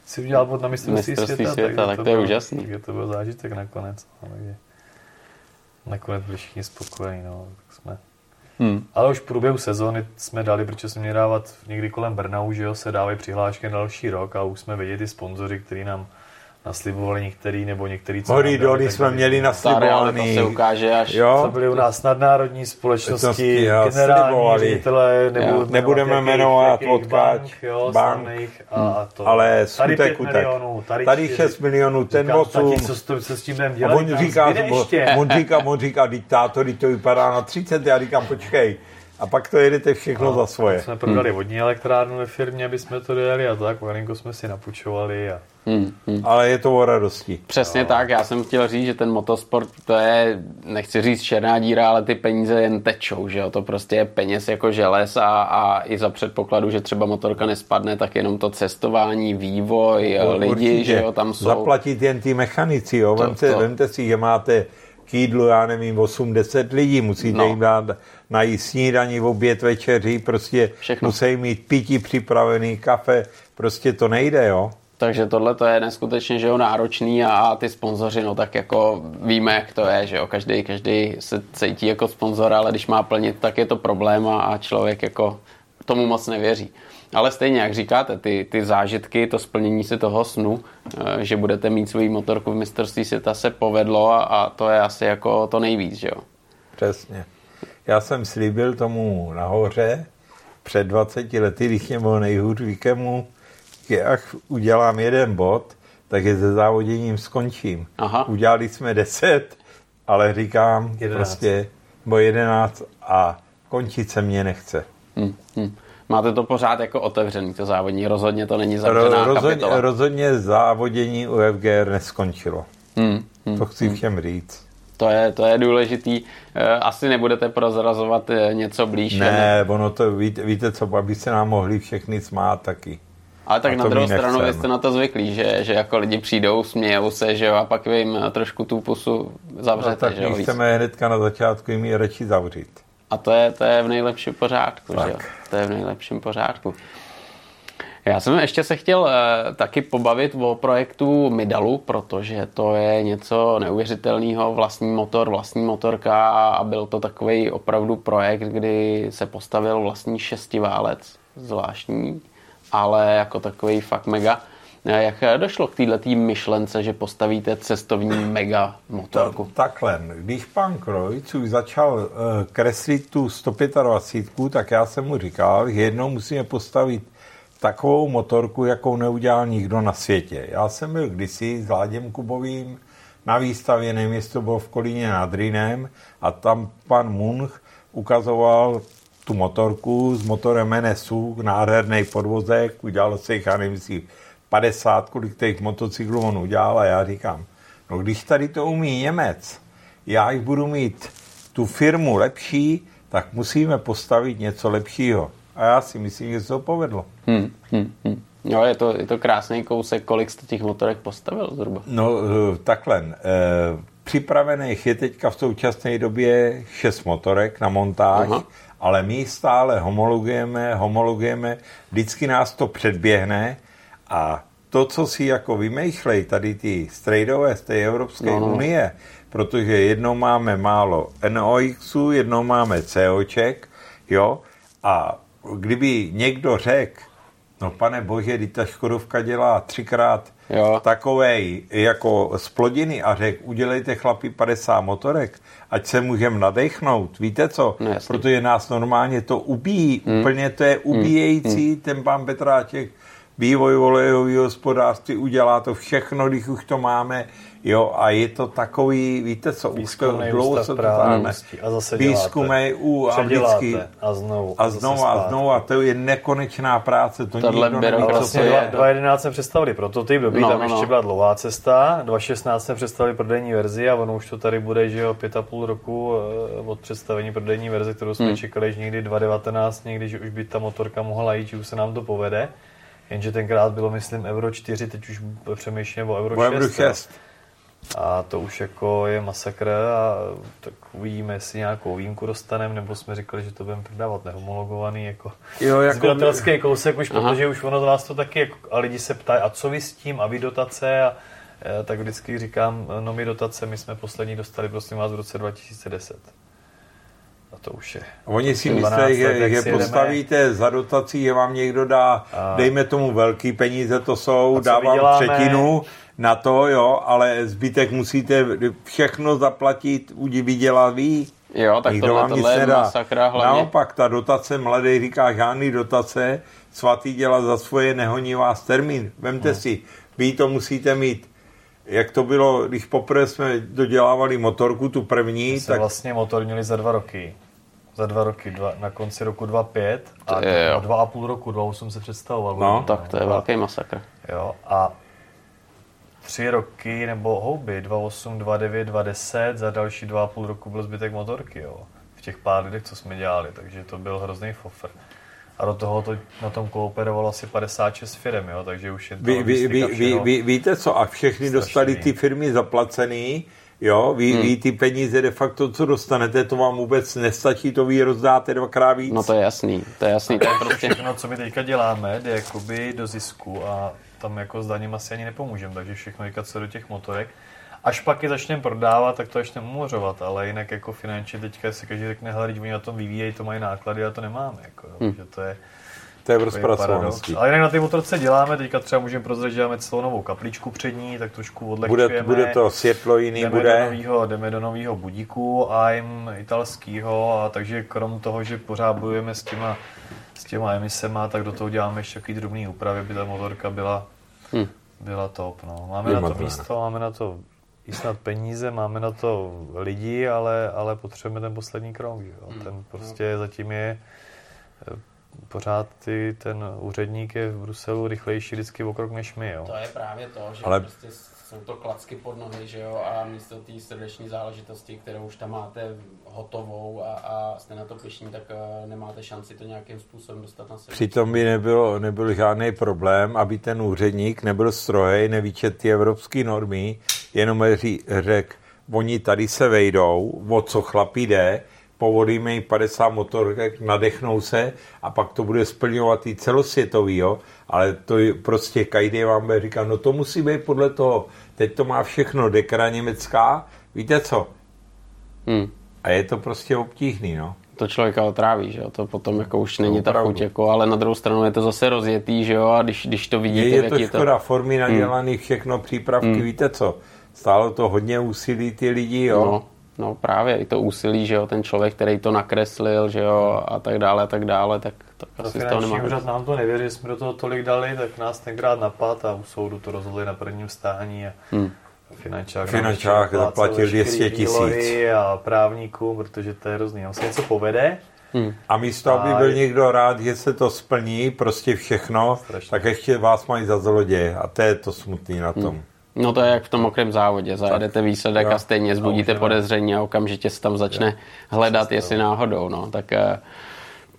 si udělal bod na mistrovství světa, světa, tak, tak to je úžasný. Takže to byl zážitek nakonec. No, takže. nakonec byli všichni spokojení, no, tak jsme. Hmm. Ale už v průběhu sezóny jsme dali, protože jsme měli dávat někdy kolem Brnau, že jo, se dávají přihlášky na další rok a už jsme viděli ty sponzoři, který nám naslibovali některý nebo některý, co Hory doly jsme měli naslibovaný. To se ukáže až. Jo? To byly u nás nadnárodní společnosti, generální ředitele, nebo nebudeme jmenovat odkáč, bank, bank a, a to. ale skutek utek. Milionů, tady, tady 6 milionů, ten 8. Co, co, co s tím budeme dělat? On říká, on říká, on říká, diktátor, to vypadá na 30, já říkám, počkej, a pak to jedete všechno no, za svoje. jsme prodali hmm. vodní elektrárnu ve firmě, aby jsme to dojeli a tak, malinko jsme si napučovali. A... Hmm, hmm. Ale je to o radosti. Přesně no. tak, já jsem chtěl říct, že ten motosport, to je, nechci říct černá díra, ale ty peníze jen tečou, že jo, to prostě je peněz jako želez a, a i za předpokladu, že třeba motorka nespadne, tak jenom to cestování, vývoj, no, lidi, určitě. že jo, tam jsou. Zaplatit jen ty mechanici, jo, to, vemte, to... vemte si, že máte k jídlu, já nevím, 8-10 lidí, musíte no. jim dát najíst snídaní, oběd, večeři, prostě Všechno. musí mít pití připravený, kafe, prostě to nejde, jo. Takže tohle to je neskutečně že jo, náročný a, a ty sponzoři, no tak jako víme, jak to je, že jo, každý, každý se cítí jako sponzor, ale když má plnit, tak je to problém a, a člověk jako tomu moc nevěří. Ale stejně, jak říkáte, ty, ty zážitky, to splnění si toho snu, eh, že budete mít svůj motorku v mistrovství světa se povedlo a, a to je asi jako to nejvíc, že jo? Přesně. Já jsem slíbil tomu nahoře před 20 lety, když mě bylo nejhůř víkemu, že až udělám jeden bod, takže se závoděním skončím. Aha. Udělali jsme 10, ale říkám 11. prostě, bo 11 a končit se mě nechce. Hmm, hmm. Máte to pořád jako otevřený, to závodní, rozhodně to není zavřená Ro, rozhodně, kapitola. Rozhodně závodění u FGR neskončilo. Hmm, hmm, to chci hmm. všem říct. To je, to je důležitý. Eh, asi nebudete prozrazovat eh, něco blíž. Ne, ono to, víte, víte co, aby se nám mohli všechny smát taky. Ale tak na druhou stranu vy jste na to zvyklí, že, že jako lidi přijdou, smějou se, že jo, a pak vy jim trošku tu pusu zavřete. No, tak že jo, chceme hnedka na začátku jim ji radši zavřít. A to je, to je v nejlepším pořádku, tak. že jo? To je v nejlepším pořádku. Já jsem ještě se chtěl uh, taky pobavit o projektu Midalu, protože to je něco neuvěřitelného, vlastní motor, vlastní motorka a byl to takový opravdu projekt, kdy se postavil vlastní šestiválec, zvláštní, ale jako takový fakt mega. Eh, jak došlo k této myšlence, že postavíte cestovní mega motorku? To, takhle, když pan Krojc už začal uh, kreslit tu 125, tak já jsem mu říkal, že jednou musíme postavit takovou motorku, jakou neudělal nikdo na světě. Já jsem byl kdysi s Láděm Kubovým na výstavě, nevím, jestli to bylo v Kolíně nad Rýnem, a tam pan Munch ukazoval tu motorku s motorem NSU, nádherný podvozek, udělal se jich, já nevím, 50, kolik těch motocyklů on udělal a já říkám, no když tady to umí Němec, já jich budu mít tu firmu lepší, tak musíme postavit něco lepšího. A já si myslím, že se to povedlo. Hmm, hmm, hmm. No, je to, je to krásný kousek, kolik jste těch motorek postavil zhruba? No, eh, takhle. E, připravených je teďka v současné době šest motorek na montáž, Aha. Ale my stále homologujeme, homologujeme, vždycky nás to předběhne a to, co si jako vymýšlej tady ty strejdové z té Evropské no, no. unie, protože jednou máme málo NOXů, jednou máme COček, jo, a kdyby někdo řekl, no pane bože, ta Škodovka dělá třikrát jo. takovej jako splodiny a řekl, udělejte chlapi 50 motorek, ať se můžeme nadechnout, víte co? No, Protože nás normálně to ubíjí, hmm. úplně to je hmm. ubíjející, hmm. ten pán Petráček vývoj olejového hospodářství udělá to všechno, když už to máme, Jo, a je to takový, víte co, už to dlouho se to táhne. A zase Výzkumej u a vždycky. A znovu. A znovu a znovu. A to je nekonečná práce. To Tohle nikdo neví, vlastně je. 2011 jsme představili prototyp, dobrý, no, tam no, ještě no. byla dlouhá cesta. 2016 jsme představili prodejní verzi a ono už to tady bude, že jo, pět a půl roku eh, od představení prodejní verze, kterou jsme hmm. čekali, že někdy 2019, někdy, že už by ta motorka mohla jít, že už se nám to povede. Jenže tenkrát bylo, myslím, Euro 4, teď už přemýšlím o Euro 6. Euro 6. A to už jako je masakr a tak uvidíme, jestli nějakou výjimku dostaneme, nebo jsme říkali, že to budeme prodávat nehomologovaný jako, jo, jako zběratelský kousek, už Aha. protože už ono z vás to taky, jako, a lidi se ptají, a co vy s tím, a vy dotace a eh, tak vždycky říkám, no my dotace, my jsme poslední dostali, prosím vás, v roce 2010. A to už je. Oni si 12 myslí, že, jak že postavíte za dotací, že vám někdo dá, A- dejme tomu velký peníze, to jsou, dávám třetinu na to, jo, ale zbytek musíte všechno zaplatit, udí vydělá ví. Jo, tak Nikdo tohle, vám nic tohle je nedá. masakra hlavně. Naopak, ta dotace, mladý říká, žádný dotace, svatý dělá za svoje, nehoní vás termín. Vemte si, vy to musíte mít. Jak to bylo, když poprvé jsme dodělávali motorku, tu první, My jsme tak vlastně motor měli za dva roky. Za dva roky, dva, na konci roku 2005 a je, dva a půl roku, 2008 se představoval. No, Tak to je A- velký masakr. Jo, a tři roky nebo houby, 28, 29, 20, za další dva a půl roku byl zbytek motorky, jo. V těch pár lidech, co jsme dělali, takže to byl hrozný fofr. A do toho to na tom kooperovalo asi 56 firm, jo, takže už jen ta Vy, vy, vy, vy, vy, víte co, a všechny Strašný. dostali ty firmy zaplacený, jo, vy, Hmm. vy ty peníze de facto, co dostanete, to vám vůbec nestačí, to vy rozdáte dvakrát víc. No to je jasný, to je jasný, to je prostě... Všechno, co my teďka děláme, jde jakoby do zisku a tam jako s daním asi ani nepomůžeme, takže všechno co do těch motorek. Až pak je začneme prodávat, tak to začneme umořovat, ale jinak jako finančně teďka si každý řekne, hele, oni na tom vyvíjejí, to mají náklady a to nemáme, jako, Hmm. že to je to je rozpracovaností. Ale jinak na té motorce děláme, teďka třeba můžeme prozradit, že děláme celou novou kapličku přední, tak trošku Bude, odlehčujeme. bude to světlo jiný, Jdeme do, bude. novýho, jdeme do nového budíku AIM italského a takže krom toho, že pořád bojujeme s těma, s těma emisema, tak do toho děláme ještě takový drobný úpravy, aby ta motorka byla, Hm. byla top. No. Máme na to místo, máme na to i snad peníze, máme na to lidi, ale, ale potřebujeme ten poslední krok. že Jo? Ten prostě zatím je eh, pořád ty, ten úředník je v Bruselu rychlejší vždycky o krok než my. Jo? To je právě to, že Ale- prostě jsou to klacky pod nohy, že jo, a místo té srdeční záležitosti, kterou už tam máte hotovou a, a jste na to pišní, tak uh, nemáte šanci to nějakým způsobem dostat na sebe. Přitom by nebylo, nebyl žádný problém, aby ten úředník nebyl strojej, nevíčet ty evropské normy, jenom řekl, oni tady se vejdou, o co chlapí jde, povolíme jim 50 motorek, nadechnou se a pak to bude splňovat i celosvětový, jo? ale to je prostě každý vám bude říkat, no to musí být podle toho, teď to má všechno dekra německá, víte co? Hmm. A je to prostě obtížný, no. to člověka otráví, že jo, to potom jako už není ta chuť, jako, ale na druhou stranu je to zase rozjetý, že jo, a když, když to vidíte, Je, je to škoda, formy nadělaný, všechno, přípravky, víte co? Stálo to hodně úsilí ty lidi, jo? No, no právě, i to úsilí, že jo, ten člověk, který to nakreslil, že jo, a tak dále, a tak dále, tak, tak To asi finanční nemá. úřad nám to nevěří, že jsme do toho tolik dali, tak nás tenkrát napad a u soudu to rozhodli na prvním stání a Hmm. finančák, Finančák zaplatil veškerý 200 tisíc. a právníkům, protože to je hrozný. Tam se něco povede, Hmm. A místo, aby byl je- někdo rád, že se to splní, prostě všechno, Strašně. tak ještě vás mají za zloděje. A to je to smutný na tom. No to je jak v tom mokrém závodě, zajedete výsledek jo. a stejně zbudíte jdeme. podezření a okamžitě se tam začne hledat, jestli náhodou, no, tak eh,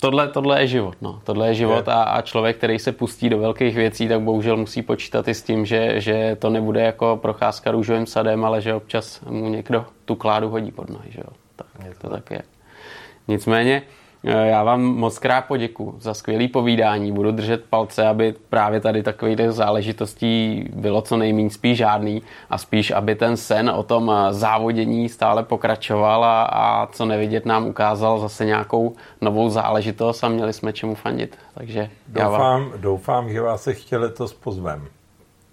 tohle, tohle je život, no, tohle je život Je. a, a člověk, který se pustí do velkých věcí, tak bohužel musí počítat i s tím, že, že to nebude jako procházka růžovým sadem, ale že občas mu někdo tu kládu hodí pod nohy, že jo, tak Je to to tak je. Nicméně, já vám moc krát poděkuji za skvělé povídání. Budu držet palce, aby právě tady takových záležitostí bylo co nejméně spíš žádný a spíš, aby ten sen o tom eh, závodění stále pokračoval a, a co nevidět nám ukázal zase nějakou novou záležitost a měli jsme čemu fandit. Takže já vám... Doufám, doufám, že vás se ještě letos pozvem.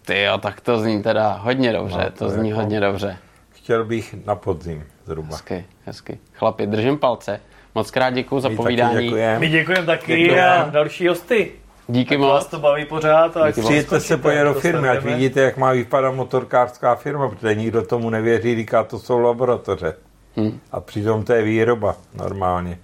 Ty jo, tak to zní teda hodně dobře, no, to to zní jako- hodně dobře. Chtěl bych na podzim zhruba. Hezky, hezky. Chlapi, držím palce. Moc krát děkuji za My taky povídání. děkujem. My děkujeme taky Děkujeme. a další hosty. Díky Tak vás moc. to baví pořád. A Přijďte se pojet do firmy, ať vidíte, jak má vypadat motorkářská firma, protože nikdo tomu nevěří, říká, to jsou laboratoře. Hm. A přitom to je výroba normálně.